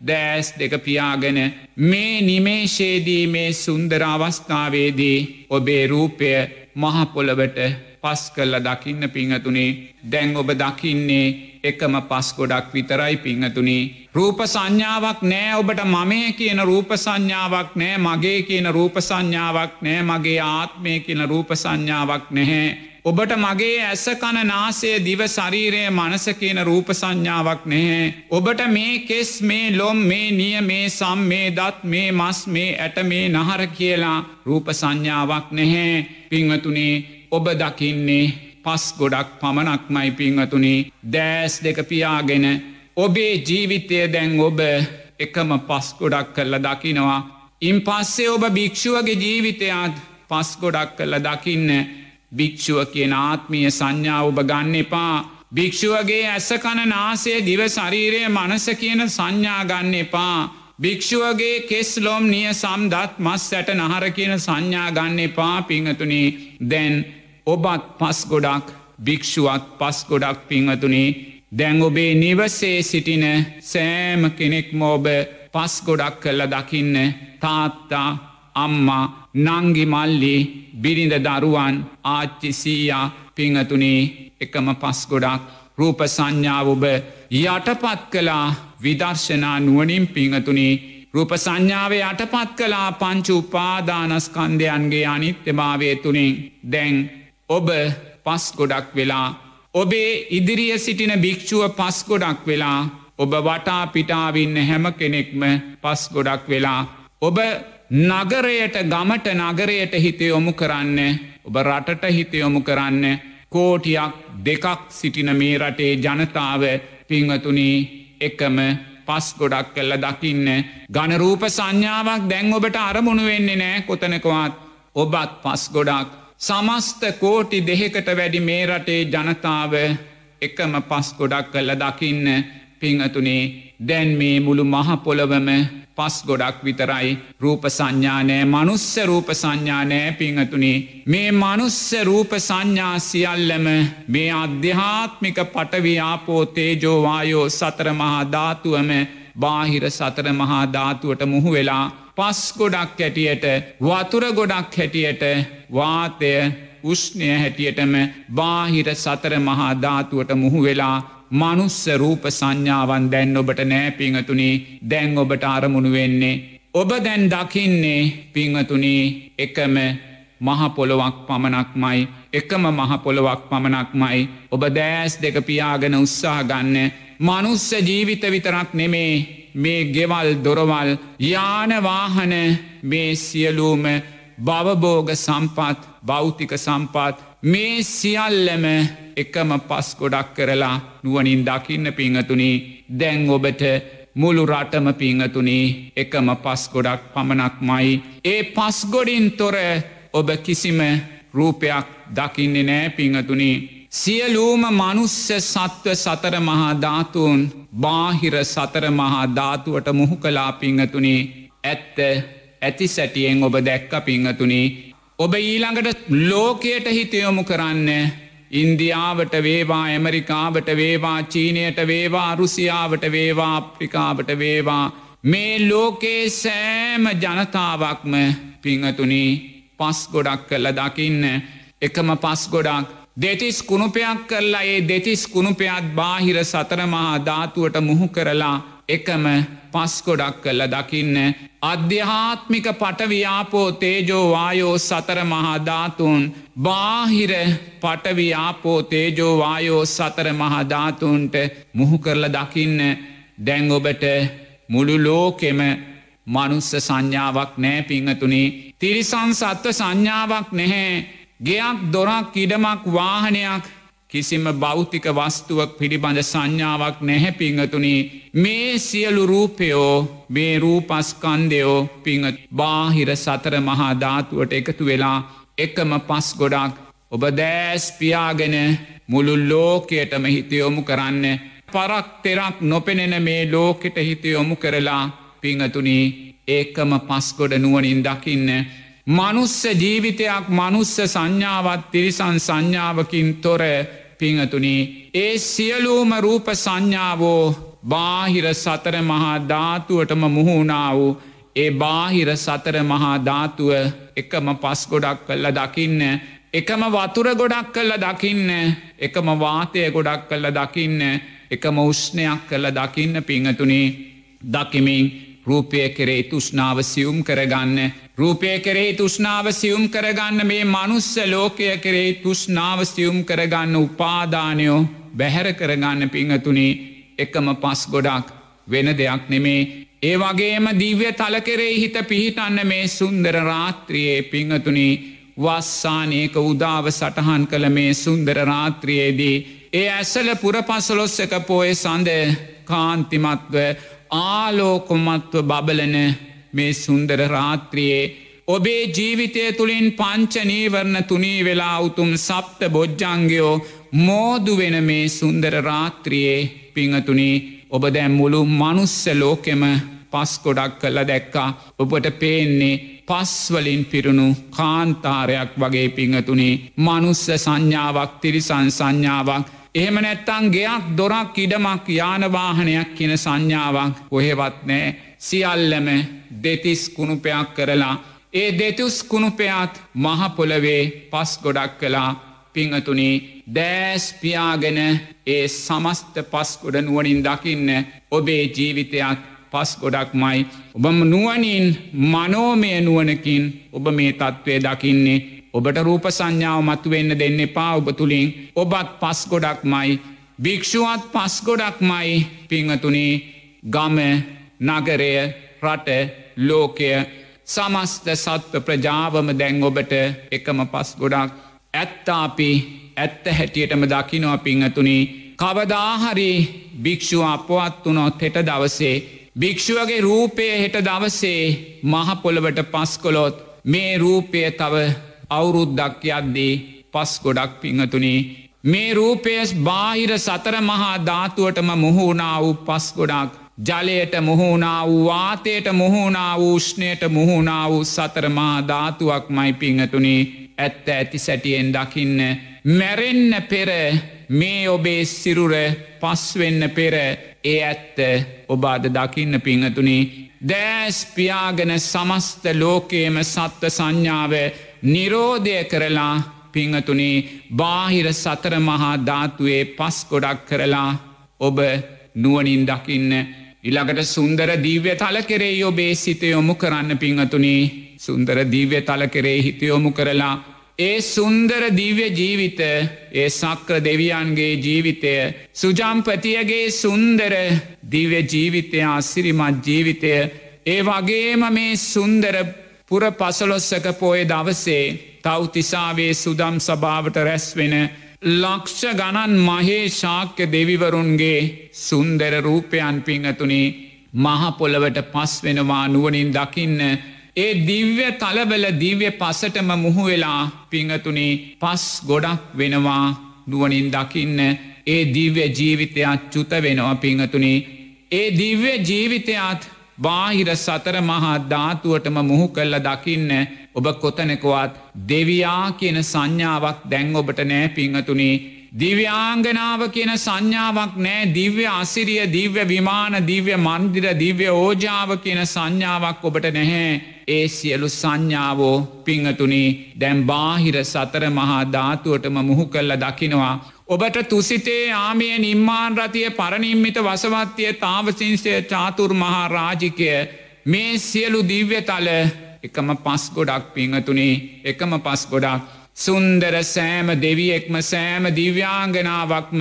දෑස් දෙක පියාගෙන මේ නිමේශේදී මේ සුන්දර අවස්ථාවේදී ඔබේ රූපය මහපොළවට පස් කල්ල දකින්න පිංහතුනේ දැන් ඔබ දකින්නේ එකම පස් ගොඩක් විතරයි පිංහතුනේ. රූප සංඥාවක් නෑ ඔබට මමය කියන රූප සංඥාවක් නෑ මගේ කියන රූප සංඥාවක් නෑ මගේ ආත්මය කියන රූප සංඥාවක් නැහැ. ඔබට මගේ ඇස කණ නාසය දිව ශරීරය මනස කියන රූප සංඥාවක් නැහැ. ඔබට මේ කෙස් මේ ලොම් මේ නිය මේ සම් මේ දත් මේ මස් මේ ඇට මේ නහර කියලා රූප සංඥාවක් නැහැ. පිංවතුනේ ඔබ දකින්නේ පස් ගොඩක් පමණක්මයි පිංහතුනි දෑස් දෙක පියාගෙන ඔබේ ජීවිතය දැන් ඔබ එකම පස් ගොඩක් කරල දකිනවා. ඉන් පස්සේ ඔබ භික්‍ෂුවගේ ජීවිතයාත් පස් ගොඩක් කල්ල දකින්න භික්‍ෂුව කියන ආත්මිය සංඥා ඔබ ගන්න එපා. භික්‍ෂුවගේ ඇසකන නාසේ දිව ශරීරය මනස කියන සංඥා ගන්න එපා. භික්‍ෂුවගේ කෙස්ලොම් නිය සම්දත් මස් සැට නහර කියන සංඥා ගන්න එපා පිංහතුනේ දැන් ඔබත් පස් ගොඩක් භික්‍ෂුවත් පස් ගොඩක් පිංහතුනේ දැන් ඔබේ නිවසේ සිටින සෑම කෙනෙක්ම ඔබ පස් ගොඩක් කල්ල දකින්න තාත්තා අම්මා නංගි මල්ලි බිරිඳ දරුවන් ආච්චිසීයා පිංහතුනේ එකම පස් ගොඩක් රූප සංඥාව ඔබ යටපත් කලා විදර්ශනා නුවනින් පිංහතුනේ. රූප සංඥාවේ යටපත් කලා පංචු උපාදානස්කන්දයන්ගේ අනිත්‍යභාවය තුළින් දැන් ඔබ පස් ගොඩක් වෙලා ඔබේ ඉදිරිය සිටින භික්‍ෂුව පස් ගොඩක් වෙලා ඔබ වටා පිටාවින්න හැම කෙනෙක්ම පස් ගොඩක් වෙලා ඔබ නගරයට ගමට නගරයට හිත යොමු කරන්න ඔබ රටට හිත යොමු කරන්න කෝටියක් දෙකක් සිටින මේ රටේ ජනතාව පිංහතුනී එකම පස් ගොඩක් කල්ල දකින්න. ගණරූප සංඥාවක් දැන් ඔබට අරමුණු වෙන්නේ නෑ කොතනකවත්. ඔබත් පස් ගොඩක් සමස්ත කෝටි දෙහෙකට වැඩි මේ රටේ ජනතාව එකම පස් ගොඩක් කල්ල දකින්න. පිංහතුනේ දැන් මේ මුළු මහපොළවම පස් ගොඩක් විතරයි රූප සංඥානෑ මනුස්ස රූප සංඥානෑ පිංහතුනේ මේ මනුස්ස රූප සංඥා සියල්ලම මේ අධ්‍යාත්මික පටවියාපෝ තේජෝවායෝ සතර මහා ධාතුවම බාහිර සතර මහා ධාතුවට මුහු වෙලා පස් ගොඩක් හැටියට වතුර ගොඩක් හැටියට වාතය උෂ්ණය හැටියටම බාහිර සතර මහා ධාතුවට මුහු වෙලා මනුස්ස රූප සංඥාවන් දැන් ඔබට නෑ පිංහතුනී දැන් ඔබට අරමුණු වෙන්නේ. ඔබ දැන් දකින්නේ පිංහතුනී එකම මහපොළොවක් පමණක්මයි එකම මහපොළොවක් පමණක්මයි ඔබ දෑස් දෙක පියාගෙන උත්සාහ ගන්න මනුස්ස ජීවිත විතරක් නෙමේ මේ ගෙවල් දොරවල් යානවාහන මේ සියලූම බවබෝග සම්පත් භෞතික සම්පත් මේ සියල්ලම එකම පස් ගොඩක් කරලා නුවනින් දකින්න පිංහතුනී දැන් ඔබට මුළු රටම පිංහතුනී එකම පස් ගොඩක් පමණක්මයි. ඒ පස්ගොඩින් තොර ඔබ කිසිම රූපයක් දකින්නේ නෑ පිංහතුනී. සියලූම මනුස්ස සත්ව සතර මහා ධාතුන් බාහිර සතර මහා ධාතුවට මුහු කලා පිංහතුනී ඇත්ත ඇති සැටියෙන් ඔබ දැක්ක පිංහතුනී ඔබ ඊළඟට ලෝකයට හිතයොමු කරන්න ඉන්දියාවට වේවා ඇමරිකාවට වේවා චීනයට වේවා රුසියාවට වේවා අප්‍රිකාවට වේවා. මේ ලෝකේ සෑම ජනතාවක්ම පිංහතුනි පස් ගොඩක් කල්ල දකින්න. එකම පස් ගොඩක් දෙතිස් කුණුපයක් කරලා ඒ දෙතිස් කුණුපයත් බාහිර සතරමහා ධාතුවට මුහු කරලා එකම පස්කොඩක් කල්ල දකින්න. අධ්‍යාත්මික පටවියාපෝ තේජෝ වායෝ සතර මහාධාතුන් බාහිර පටවියාපෝ තේජෝ වායෝ සතර මහාධාතුන්ට මුහු කරල දකින්න. දැන් ඔබට මුළු ලෝකෙම මනුස්ස සංඥාවක් නෑ පිංහතුනි. තිරිසන් සත්ව සංඥාවක් නැහැ. ගෙයක් දොරක් ඉඩමක් වාහනයක් කිසිම භෞතික වස්තුවක් පිළිබඳ සංඥාවක් නැහැ පිංහතුනි. මේ සියලු රූපයෝ මේ රූපස්කන්දයෝ පිංහත් බාහිර සතර මහා ධාතුවට එකතු වෙලා එකම පස් ගොඩක් ඔබ දෑස්පියාගෙන මුළු ලෝකයටම හිතයොමු කරන්න. පරක් තෙරක් නොපෙනෙන මේ ලෝකෙට හිතයොමු කරලා පිංහතුනි ඒකම පස්ගොඩ නුවනින් දකින්න. මනුස්ස ජීවිතයක් මනුස්ස සංඥාවත් තිරිසන් සංඥාවකින් තොර පිංහතුනී. ඒ සියලූම රූප සංඥාවෝ බාහිර සතර මහා ධාතුවටම මුහුණා වූ ඒ බාහිර සතර මහා ධාතුව එකම පස් ගොඩක් කල්ල දකින්න එකම වතුර ගොඩක් කල්ල දකින්න එකම වාතය ගොඩක් කල්ල දකින්න එකම උෂ්ණයක් කල්ල දකින්න පිංහතුනේ. දකිමින් රූපය කෙරේ තුෂ්නාව සියුම් කරගන්න. රූපය කරේ තුෂ්නාව සියුම් කරගන්න මේ මනුස්ස ලෝකය කරේ තුෂ්නාව සියුම් කරගන්න උපාදානයෝ බැහැර කරගන්න පිංහතුනි. එකම පස් ගොඩක් වෙන දෙයක් නෙමේ. ඒ වගේම දිව්‍ය තල කෙරේ හිත පිහිටන්න මේ සුන්දර රාත්‍රියයේ පිංහතුනි. වස්සානයක උදාව සටහන් කළ මේ සුන්දර රාත්‍රියයේදී ඒ ඇසල පුරපසලොස්සක පෝය සඳ කාන්තිමත්ව ආලෝකොමත්ව බබලන මේ සුන්දර රාත්‍රියයේ ඔබේ ජීවිතය තුළින් පංචනීවරණ තුනී වෙලා උතුම් සප්ත බොජ්ජංගයෝ මෝදු වෙන මේ සුන්දර රාත්‍රියයේ පිංහතුනී ඔබ දැම් මුළු මනුස්ස ලෝකෙම පස් ගොඩක් කල්ල දැක්කා. ඔබට පේන්නේ පස්වලින් පිරුණු කාන්තාරයක් වගේ පිංහතුනේ. මනුස්ස සංඥාවක් තිරිසන් සංඥාවක් එහෙම නැත්තං ගෙයක් දොරක් ඉඩමක් යානවාහනයක් කියන සංඥාවක් ඔහෙවත් නෑ සියල්ලම දෙතිස් කුණුපයක් කරලා ඒ දෙතුස් කුණුපයාත් මහපොලවේ පස් ගොඩක් කලා පිංහතුනි දෑස්පියාගෙන ඒ සමස්ත පස්කොඩ නුවනින් දකින්න ඔබේ ජීවිතයක් පස් ගොඩක් මයි ඔබම නුවනින් මනෝමය නුවනකින් ඔබ මේ තත්ත්වය දකින්නේ. ඔබට රූප සංඥාව මතු වෙන්න දෙන්න එපා ඔබ තුළින් ඔබත් පස් ගොඩක් මයි භික්‍ෂුවත් පස් ගොඩක් මයි පිංහතුනේ. ගම නගරය රට ලෝකය සමස්ත සත්ව ප්‍රජාවම දැන් ඔබට එකම පස් ගොඩක්. ඇත්තාපි ඇත්ත හැටියටම දකිනවා පිංහතුනි. කවදාහරි භික්‍ෂුව අපවත් වනොත් හෙට දවසේ භික්‍ෂුවගේ රූපය හෙට දවසේ මහපොළවට පස්කොලොත් මේ රූපය තව අවුරුද්දක් යද්දී පස් ගොඩක් පිංහතුනි. මේ රූපයස් බාහිර සතර මහා ධාතුවටම මුහුණා වූ පස් ගොඩක්. ජලයට මුහුණා වූ වාතයට මුහුණා වූෂ්ණයට මුහුණා වූ සතරමා ධාතුවක් මයි පිංහතුනි. ඇත්ත ඇති සැටියෙන් දකින්න මැරෙන්න පෙර මේ ඔබේ සිරුර පස්වෙන්න පෙර ඒ ඇත්ත ඔබ අද දකින්න පිංහතුනි. දෑස් පියාගෙන සමස්ත ලෝකේම සත්ව සංඥාව නිරෝධය කරලා පිංහතුනි බාහිර සතර මහා ධාතුවේ පස් ගොඩක් කරලා ඔබ නුවනින් දකින්න ඉළඟට සුන්දර දීව්‍ය තල කෙරේ ඔබේ සිත යොමු කරන්න පිංහතුනි. සුන්දර දීව්‍ය තල කරේ හිත යොමු කරලා ඒ සුන්දර දිව්‍ය ජීවිත ඒ සක්‍ර දෙවියන්ගේ ජීවිතය සුජම්පතියගේ සුන්දර දිව්‍ය ජීවිතය අසිරිමත් ජීවිතය ඒ වගේම මේ සුන්දර පුර පසලොස්සක පෝය දවසේ තවතිසාවේ සුදම් සභාවට රැස්වෙන ලක්ෂ ගණන් මහේ ශාක්‍ය දෙවිවරුන්ගේ සුන්දර රූපයන් පිංහතුනේ මහපොළවට පස් වෙනවා නුවනින් දකින්න ඒ දිව්‍ය තලබල දිව්‍ය පසටම මුහුවෙලා පිංහතුනේ පස් ගොඩක් වෙනවා නුවනින් දකින්න ඒ දිව්‍ය ජීවිතයක් චුත වෙනවා පිංහතුනේ. ඒ දිව්‍ය ජීවිතයත් බාහිර සතර මහා ධාතුවටම මුහු කල්ල දකින්න ඔබ කොතනෙකවත් දෙවයා කියන සංඥාවක් දැන් ඔබට නෑ පිංහතුනේ. දිව්‍යාංගනාව කියන සංඥාවක් නෑ. දිව්‍ය අසිරිය දිව්‍ය විමාන දිව්‍ය මන්දිර දිව්‍ය ඕජාව කියන සංඥාවක් ඔබට නැහැ. ඒ සියලු සංඥාවෝ පිංහතුනි දැම් බාහිර සතර මහා ධාතුවටම මුහු කල්ල දකිනවා. ඔබට තුසිතේ ආමය නිම්මාන් රතිය පරනිම්මිත වසවත්තිය තාවසින්සය චාතුර් මහා රාජිකය. මේ සියලු දිව්‍ය තල එකම පස් ගොඩක් පිංහතුනේ. එකම පස් ගොඩක්. සුන්දර සෑම දෙවියෙක්ම සෑම දිව්‍යාංගනාවක්ම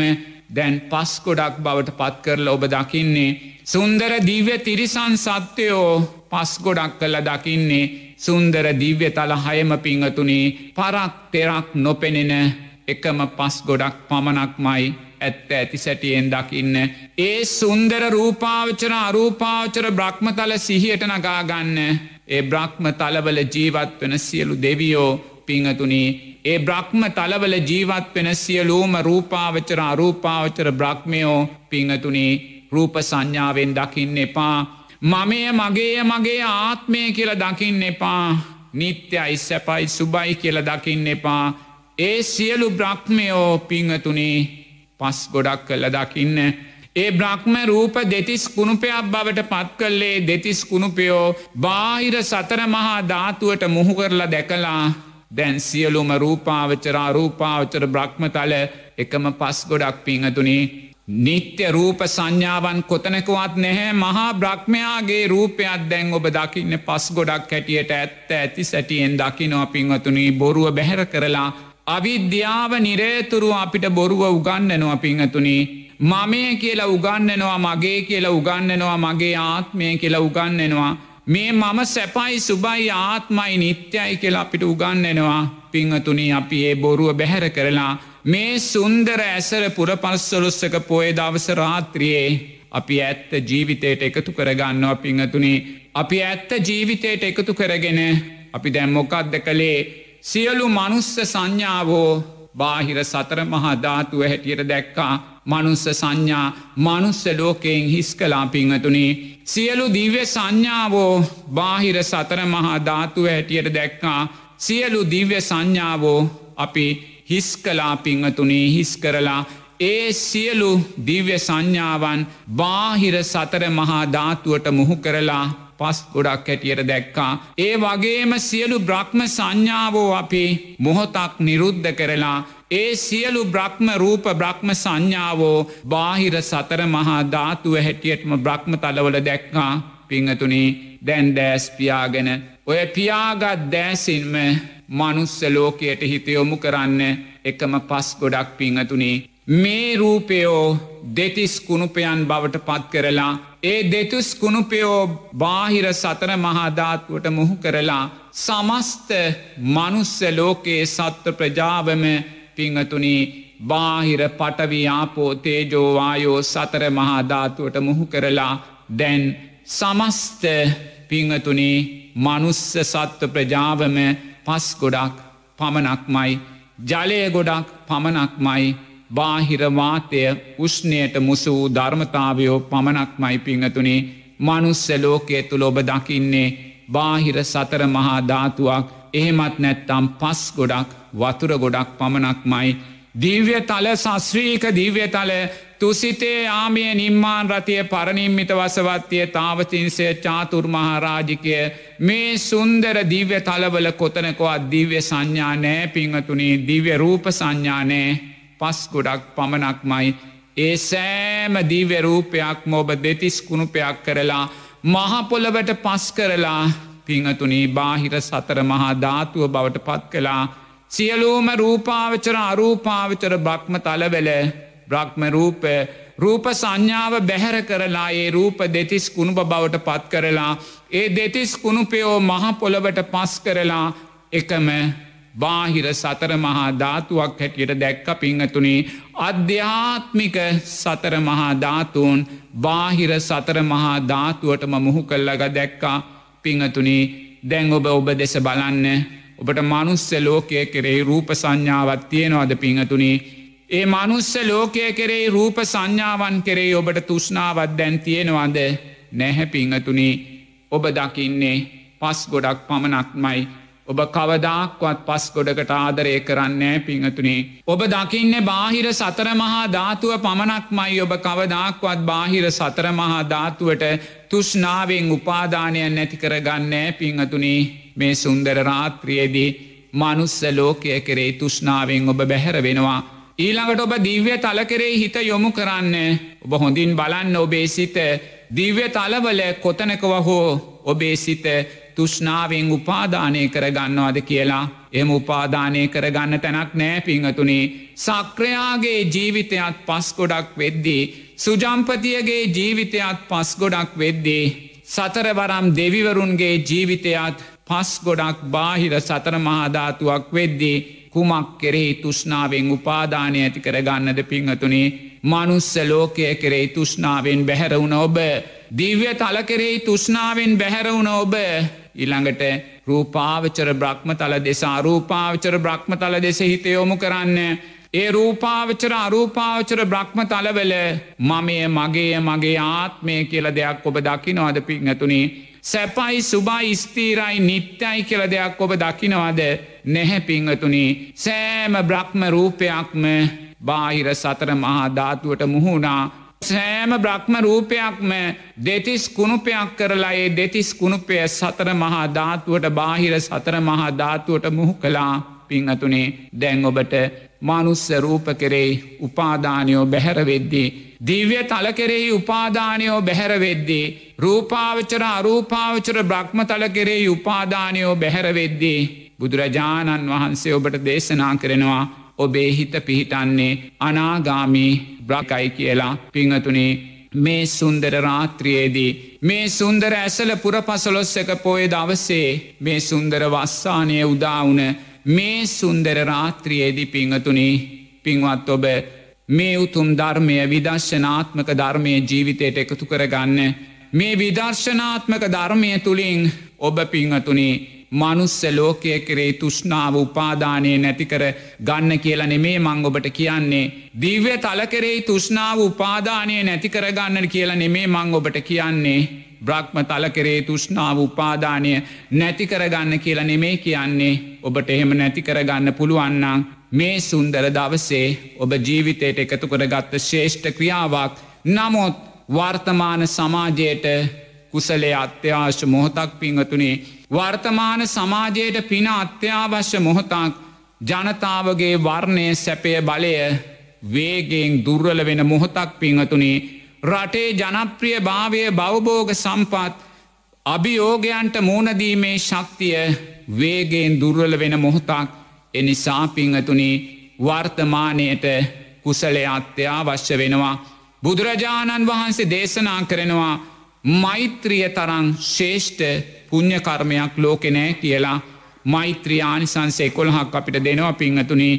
දැන් පස් ගොඩක් බවට පත් කරල ඔබ දකින්නේ. සුන්දර දිව්‍ය තිරිසන් සත්‍යයෝ පස් ගොඩක් කල්ල දකින්නේ. සුන්දර දිව්‍ය තල හයම පිංහතුනේ. පරක් තෙරක් නොපෙනෙන එකම පස් ගොඩක් පමණක්මයි ඇත්ත ඇති සැටියෙන් දකින්න. ඒ සුන්දර රූපාවචර අරූපාවචර බ්‍රහ්මතල සිහියට නගාගන්න. ඒ බ්‍රහ්ම තලවල ජීවත් වන සියලු දෙවියෝ පිංහතුනී ඒ බ්‍රහ්ම තලවල ජීවත් වෙන සියලූම රූපාවචර අරූපාවචර බ්‍රහ්මයෝ පිංහතුනී රූප සංඥාවෙන් දකින්න එපා. මමය මගේ මගේ ආත්මය කියල දකින්න එපා. නිත්‍යයි සැපයි සුබයි කියල දකින්න එපා. ඒ සියලු බ්‍රහ්මයෝ පිංහතුනී පස් ගොඩක් කල්ල දකින්න. ඒ බ්‍රහ්ම රූප දෙතිස් කුණුපයක් බවට පත් කල්ලේ දෙතිස් කුණුපයෝ බාහිර සතර මහා ධාතුවට මුහු කරලා දැකලා දැන් සියලුම රූපාවචරා රූපාවචර බ්‍රහ්මතල එකම පස් ගොඩක් පිංහතුනි. නිත්‍ය රූප සංඥාවන් කොතනකවත් නැහැ. මහා බ්‍රහ්මයාගේ රූපයක් දැන් ඔබ දකින්න පස් ගොඩක් හැටියට ඇත්ත ඇති සැටියෙන් දකිනවා පිංහතුනී. බොරුව බැහැර කරලා අවිද්‍යාව නිරේතුරු අපිට බොරුව උගන්නනවා පිංහතුනී. මමය කියලා උගන්නනවා මගේ කියලා උගන්නනවා මගේ ආත්මය කියලා උගන්නනවා මේ මම සැපයි සුබයි ආත්මයි නිත්‍යයි කියලා අපිට උගන්නනවා පිංහතුනී. අපි ඒ බොරුව බැහැර කරලා මේ සුන්දර ඇසර පුරපස්සලොස්සක පොය දවස රාත්‍රියයේ අපි ඇත්ත ජීවිතයට එකතු කරගන්නවා පිංහතුනේ. අපි ඇත්ත ජීවිතයට එකතු කරගෙන අපි දැම්මොකක්ද කළේ? සියලු මනුස්ස සංඥාවෝ බාහිර සතර මහා ධාතුව හැටියට දැක්කා. මනුස්ස සංඥා මනුස්ස ලෝකයෙන් හිස් කලා පිංහතුනේ සියලු දිව්‍ය සංඥාවෝ බාහිර සතර මහා ධාතුව හැටියට දැක්කා. සියලු දිව්‍ය සංඥාවෝ අපි හිස් කලා පිංහතුනේ හිස් කරලා. ඒ සියලු දිව්‍ය සංඥාවන් බාහිර සතර මහා ධාතුවට මුහු කරලා පස් ගොඩක් හැටියට දැක්කා. ඒ වගේම සියලු බ්‍රහ්ම සංඥාවෝ අපි මොහොතක් නිරුද්ධ කරලා ඒ සියලු බ්‍රහ්ම රූප බ්‍රහ්ම සංඥාවෝ බාහිර සතර මහා ධාතුව හැටියටම බ්‍රහ්ම තලවල දැක්කා පිංහතුනි දැන් දෑස් පියාගෙන ඔය පියාගත් දෑසින්ම මනුස්ස ලෝකයට හිතයොමු කරන්න එකම පස් ගොඩක් පිංහතුනේ මේ රූපයෝ දෙතිස් කුණුපයන් බවට පත් කරලා ඒ දෙතුස් කුණුපයෝ බාහිර සතර මහාධාත්වට මුහු කරලා සමස්ත මනුස්ස ලෝකයේ සත්ව ප්‍රජාවම පිංහතුනී බාහිර පටවියාපෝ තේජෝවායෝ සතර මහාධාතුවට මුහු කරලා දැන් සමස්ත පිංහතුනී මනුස්ස සත්ව ප්‍රජාවම පස් ගොඩක් පමණක්මයි ජලය ගොඩක් පමණක්මයි බාහිරවාතය උෂ්ණයට මුසූ ධර්මතාවයෝ පමණක්මයි පිංහතුනේ. මනුස්ස ලෝකයේ තුළ ඔබ දකින්නේ බාහිර සතර මහා ධාතුවක් එහෙමත් නැත්තම් පස් ගොඩක් වතුර ගොඩක් පමණක්මයි. දිව්‍ය තල සස්්‍රීක දිව්‍ය තල තුසිතේ ආමය නිම්මාන් රතිය පරණින්මිත වසවත්තිය තාවතින්සේ චාතුර්මහාරාජිකය. මේ සුන්දර දිව්‍ය තලවල කොතනකොත් දිව්‍ය සංඥා නෑ පිංහතුනේ. දිව්‍ය රූප සංඥානෑ පස් ගොඩක් පමණක්මයි. ඒ සෑම දීව්‍ය රූපයක්ම ඔබ දෙතිස් කුණුපයක් කරලා මහපොළවට පස් කරලා පිංහතුනී බාහිර සතර මහා ධාතුව බවට පත් කලා සියලූම රූපාවචර අරූපාවචර බ්‍රක්්ම තලවෙල බ්‍රක්්ම රූප රූප සංඥාව බැහැර කරලා ඒ රූප දෙතිස් කුණුප බවට පත් කරලා ඒ දෙතිස් කුණුපයෝ මහපොළවට පස් කරලා එකම බාහිර සතර මහා ධාතුවක් හැටියට දැක්ක පිංහතුනේ අධ්‍යාත්මික සතර මහා ධාතුූන් බාහිර සතර මහා ධාතුවටම මුහු කල්ලග දැක්කා. පිංහතුනේ දැන් ඔබ ඔබ දෙස බලන්න. ඔබට මනුස්ස ලෝකය කෙරෙහි රූප සංඥාවත් තියෙනවාද පිංහතුනේ ඒ මනුස්ස ලෝකය කෙරෙහි රූප සංඥාවන් කෙරෙහි ඔබට තුෂ්නාවත් දැන් තියෙනවාද? නැහැ පිංහතුනේ ඔබ දකින්නේ පස් ගොඩක් පමණක්මයි. ඔබ කවදාක්වත් පස් ගොඩකට ආදරය කරන්නේ පිංහතුනේ. ඔබ දකින්න බාහිර සතර මහා ධාතුව පමණක්මයි ඔබ කවදාක්වත් බාහිර සතර මහා ධාතුවට තුෂ්නාවෙන් උපාදානයන් නැති කරගන්නෑ පිංහතුනේ මේ සුන්දර රාත්‍රියේදී මනුස්ස ලෝකය කරේ තුෂ්නාවෙන් ඔබ බැහැර වෙනවා. ඊළඟට ඔබ දිව්‍ය තල කරේ හිත යොමු කරන්න ඔබ හොඳින් බලන්න ඔබේ සිත දිව්‍ය තලවල කොතනකව හෝ ඔබේ සිත තුෂ්නාවෙන් උපාදානය කරගන්නවාද කියලා එම උපාදානය කරගන්න තැනක් නෑ පිංහතුනේ සක්‍රයාගේ ජීවිතයත් පස් ගොඩක් වෙද්දී. සුජම්පතියගේ ජීවිතයත් පස් ගොඩක් වෙද්දී. සතරවරම් දෙවිවරුන්ගේ ජීවිතයත් පස් ගොඩක් බාහිර සතර මහාධාතුවක් වෙද්දී කුමක් කෙරෙහි තුෂ්නාවෙන් උපාදානය ඇති කරගන්නද පිංහතුනේ මනුස්ස ලෝකය කෙරෙහි තුෂ්නාවෙන් බැහැරවුණ ඔබ දිව්‍ය තල කෙරෙහි තුෂ්නාවෙන් බැහැරවුණ ඔබ ඉළඟට රූපාවචර බ්‍රහ්මතල දෙස අරූපාවචර බ්‍රහ්මතල දෙස හිතයොමු කරන්න. ඒ රූපාවචර අරූපාවචර බ්‍රහ්ම තලවල මමය මගේ මගේ ආත්මය කියල දෙයක් ඔබ දකිනවාද පිංහතුනේ. සැපයි සුබයි ස්තීරයි නිත්‍යයි කියල දෙයක් ඔබ දකිනවාද නැහැ පිංහතුනේ. සෑම බ්‍රහ්ම රූපයක්ම බාහිර සතර මහා ධාතුවට මුහුණා සෑම බ්‍රහ්ම රූපයක්ම දෙතිස් කුණුපයක් කරලා ඒ දෙතිස් කුණුපය සතර මහා ධාතුවට බාහිර සතර මහා ධාතුවට මුහු කලා පිංහතුනේ දැන් ඔබට මනුස්ස රූප කෙරෙයි උපාදානයෝ බැහැරවෙද්දී. දිව්‍ය තල කෙරෙහි උපාදානයෝ බැහැරවෙද්දී. රූපාවචර අරූපාවචර බ්‍රහ්ම තල කෙරෙහි උපාදානයෝ බැහැරවෙද්දී. බුදුරජාණන් වහන්සේ ඔබට දේශනා කරනවා ඔබේ හිත පිහිටන්නේ අනාගාමී බ්‍රකයි කියලා පිංහතුනේ මේ සුන්දර රාත්‍රියයේදී. මේ සුන්දර ඇසල පුරපසලොස්සක පොය දවසේ මේ සුන්දර වස්සානය උදාවුන මේ සුන්දර රාත්‍රියේදී පිංහතුනි පින්වත් ඔබ මේ උතුම් ධර්මය විදර්ශනාත්මක ධර්මය ජීවිතයට එකතු කරගන්න. මේ විදර්ශනාත්මක ධර්මය තුළින් ඔබ පිංහතුනේ මනුස්ස ලෝකය කරේ තුෂ්නාව උපාදානය නැතිකර ගන්න කියලා නෙමේ මං ඔබට කියන්නේ. දිව්‍ය තලකරේ තුෂ්නාව උපාදානය නැතිකරගන්න කියලා නෙමේ මං ඔබට කියන්නේ. බ්‍රහ්ම තලකරේ තුෂ්නාව උපාදානය නැතිකරගන්න කියලා නෙමේ කියන්නේ ඔබට එහෙම නැතිකරගන්න පුළුවන්නම් මේ සුන්දර දවසේ ඔබ ජීවිතයට එකතු කරගත්ත ශේෂ්ඨ ක්‍රියාවක් නමුත් වර්තමාන සමාජයට කුසලේ අත්‍යවශ්‍ය මොහොතක් පිංහතුනේ වර්තමාන සමාජයට පින අත්‍යවශ්‍ය මොහොතක් ජනතාවගේ වර්ණය සැපය බලය වේගෙන් දුර්වල වෙන මොහොතක් පිංහතුනේ රටේ ජනප්‍රිය භාවය බවබෝග සම්පත් අභියෝගයන්ට මූුණදීමේ ශක්තිය වේගෙන් දුර්වල වෙන මොහොතක් එනිසා පිංහතුනි වර්තමානයට කුසලේ අත්‍යවශ්‍ය වෙනවා. බුදුරජාණන් වහන්සේ දේශනා කරනවා මෛත්‍රිය තරං ශේෂ්ඨ පුං්ඥකර්මයක් ලෝකෙනෑ කියලා මෛත්‍රියානිසන්සේ කොළහක් අපිට දෙනවා පිංහතුනි.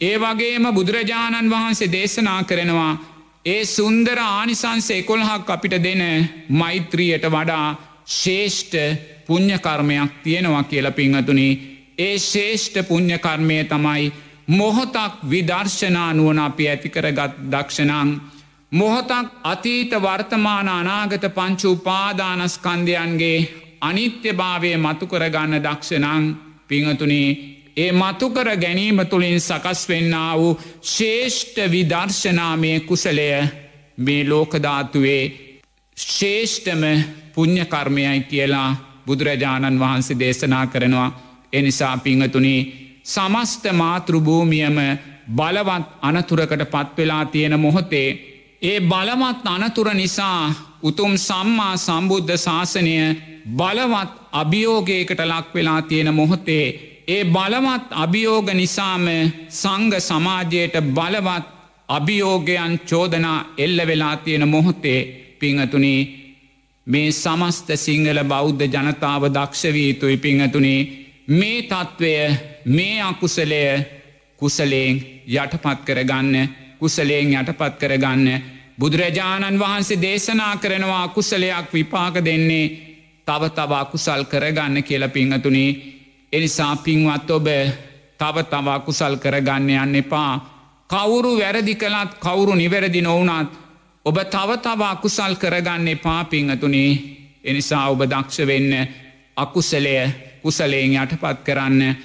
ඒ වගේම බුදුරජාණන් වහන්සේ දේශනා කරනවා ඒ සුන්දර ආනිසන්සේ කොළහක් අපිට දෙන මෛත්‍රියට වඩා ශේෂ්ඨ පුං්ඥකර්මයක් තියෙනවා කියලා පිංහතුනි ඒ ශේෂ්ඨ පුං්ඥකර්මය තමයි මොහොතක් විදර්ශනා නුවන අපි ඇතිකරගත් දක්ෂණං. මොහොතක් අතීත වර්තමාන අනාගත පංචු උපාදානස්කන්දයන්ගේ අනිත්‍යභාවය මතුකරගන්න දක්ෂණං පිංහතුනේ. ඒ මතුකර ගැනීම තුළින් සකස් වෙන්න වූ ශේෂ්ඨ විදර්ශනාමය කුසලය මේ ලෝකධාතුවේ ශේෂ්ඨම පුං්ඥකර්මයයි කියලා බුදුරජාණන් වහන්සේ දේශනා කරනවා. එනිසා පිංහතුනි සමස්ත මාතෘභූමියම බලවත් අනතුරකට පත්වෙලා තියෙන මොහොතේ ඒ බලවත් අනතුර නිසා උතුම් සම්මා සම්බුද්ධ ශාසනය බලවත් අභියෝගයකට ලක් වෙලා තියෙන මොහොතේ ඒ බලවත් අභියෝග නිසාම සංග සමාජයට බලවත් අභියෝගයන් චෝදනා එල්ල වෙලා තියෙන මොහොතේ පිංහතුනී මේ සමස්ත සිංහල බෞද්ධ ජනතාව දක්ෂවී යුතුයි පිංහතුනේ මේ තත්ත්වය මේ අකුසලය කුසලයෙන් යටපත් කරගන්න කුසලයෙන් යටපත් කරගන්න බුදුරජාණන් වහන්සේ දේශනා කරනවා කුසලයක් විපාක දෙන්නේ තව තවා කුසල් කරගන්න කියල පිංහතුනි එනිසා පින්වත් ඔබ තව තවා කුසල් කරගන්න යන්න එපා. කවුරු වැරදි කළත් කවුරු නිවැරදි නොවනත් ඔබ තව තවා කුසල් කරගන්න එපා පිංහතුනි එනිසා ඔබ දක්ෂ වෙන්න අකුසලය කුසලයෙන් යටපත් කරන්න.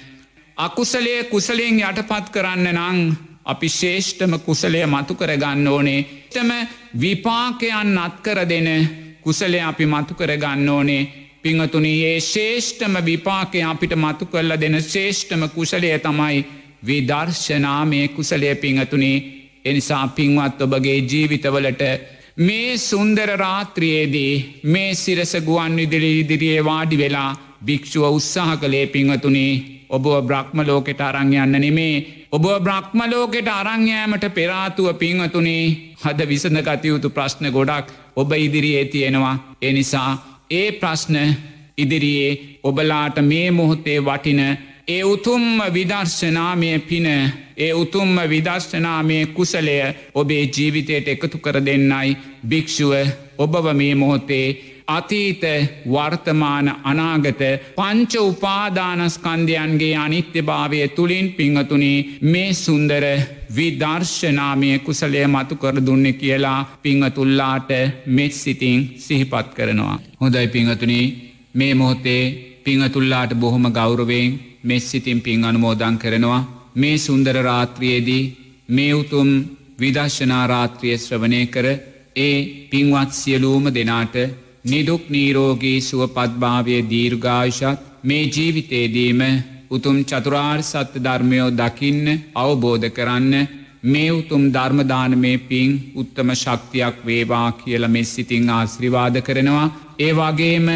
අකුසලය කුසලයෙන් යටපත් කරන්න නං අපි ශේෂ්ඨම කුසලය මතු කරගන්න ඕනේ. ටම විපාකයන් අත්කර දෙන කුසලය අපි මතු කරගන්න ඕනේ. පිංහතුනි ඒ ශේෂ්ඨම විපාකය අපිට මතු කරල දෙන ශේෂ්ඨම කුසලය තමයි විදර්ශනාමය කුසලය පිංහතුනි එනිසා පින්වත් ඔබගේ ජීවිතවලට මේ සුන්දර රාත්‍රයේදී මේ සිරස ගුවන් විදිලි ඉදිරියේ වාඩි වෙලා භික්‍ෂුව උත්සාහ කළේ පිංහතුනේ ඔබ බ්‍රහ්ම ලෝකෙට අරංයන්න නෙමේ ඔබ බ්‍රහ්ම ලෝකෙට අරංයෑමට පෙරාතුව පිංහතුනේ හද විසඳ ගතයුතු ප්‍රශ්න ගොඩක් ඔබ ඉදිරියේ තියෙනවා. එනිසා ඒ ප්‍රශ්න ඉදිරියේ ඔබලාට මේ මොහොතේ වටින ඒ උතුම්ම විදර්ශනාමය පින ඒ උතුම්ම විදර්ශනාමය කුසලය ඔබේ ජීවිතයට එකතු කර දෙන්නයි භික්‍ෂුව ඔබව මේ මොහොතේ අතීත වර්තමාන අනාගත පංච උපාදානස්කන්ධයන්ගේ අනිත්‍යභාවය තුළින් පිංහතුනේ මේ සුන්දර විදර්ශනාමය කුසලය මතු කර දුන්න කියලා පිංහතුල්ලාට මෙත් සිතින් සිහිපත් කරනවා. හොඳයි පිංහතුනී මේ මොහොතේ පිංහතුල්ලාට බොහොම ගෞරවෙන් මෙස් සිතින් පින් අනුමෝදං කරනවා මේ සුන්දර රාත්‍රියේදී මේ උතුම් විදර්ශනාරාත්‍රිය ශ්‍රවණය කර ඒ පින්වත් සියලූම දෙනාට නිදුක් නීරෝගී සුවපත්භාවය දීර්ඝායෂත් මේ ජීවිතේදීම උතුම් චතුරාර් සත්‍ය ධර්මයෝ දකින්න අවබෝධ කරන්න මේ උතුම් ධර්මදානමේ පින් උත්තම ශක්තියක් වේවා කියල මෙ සිතිං ආශ්‍රිවාද කරනවා. ඒ වගේම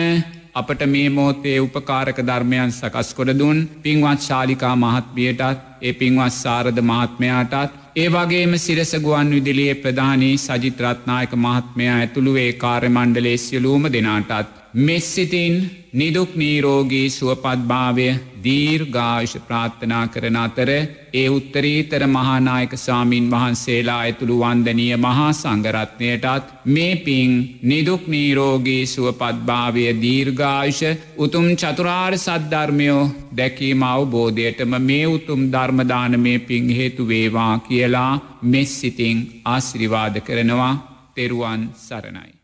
අපට මේ මෝතේ උපකාරක ධර්මයන් සකස් කොඩදුන් පින්වත් ශාලිකා මහත්මියටත් ඒ පින්වත් සාරධ මහත්මයාටත් ඒ වගේම සිරස ගුවන් විදිලියේ ප්‍රධානී සජිත්‍රත්නායක මහත්මයා ඇතුළුවේ කාර්ය මණ්ඩලේ සියලූම දෙනාටත් මෙස්සිතින් නිදුක් නීරෝගී සුවපත්භාවය දීර්ඝාශ ප්‍රාත්ථනා කරන අතර ඒ උත්තරීතර මහානායක සාමීන් වහන්සේලා ඇතුළු වන්දනීය මහා සංගරත්නයටත් මේ පින් නිදුක් නීරෝගී සුවපත්භාවය දීර්ඝායුෂ උතුම් චතුරාර් සද්ධර්මයෝ දැකීම අවබෝධයටම මේ උතුම් ධර්මදාන මේ පින් හේතු වේවා කියලා මෙස් සිතිං ආශිරිවාද කරනවා තෙරුවන් සරණයි.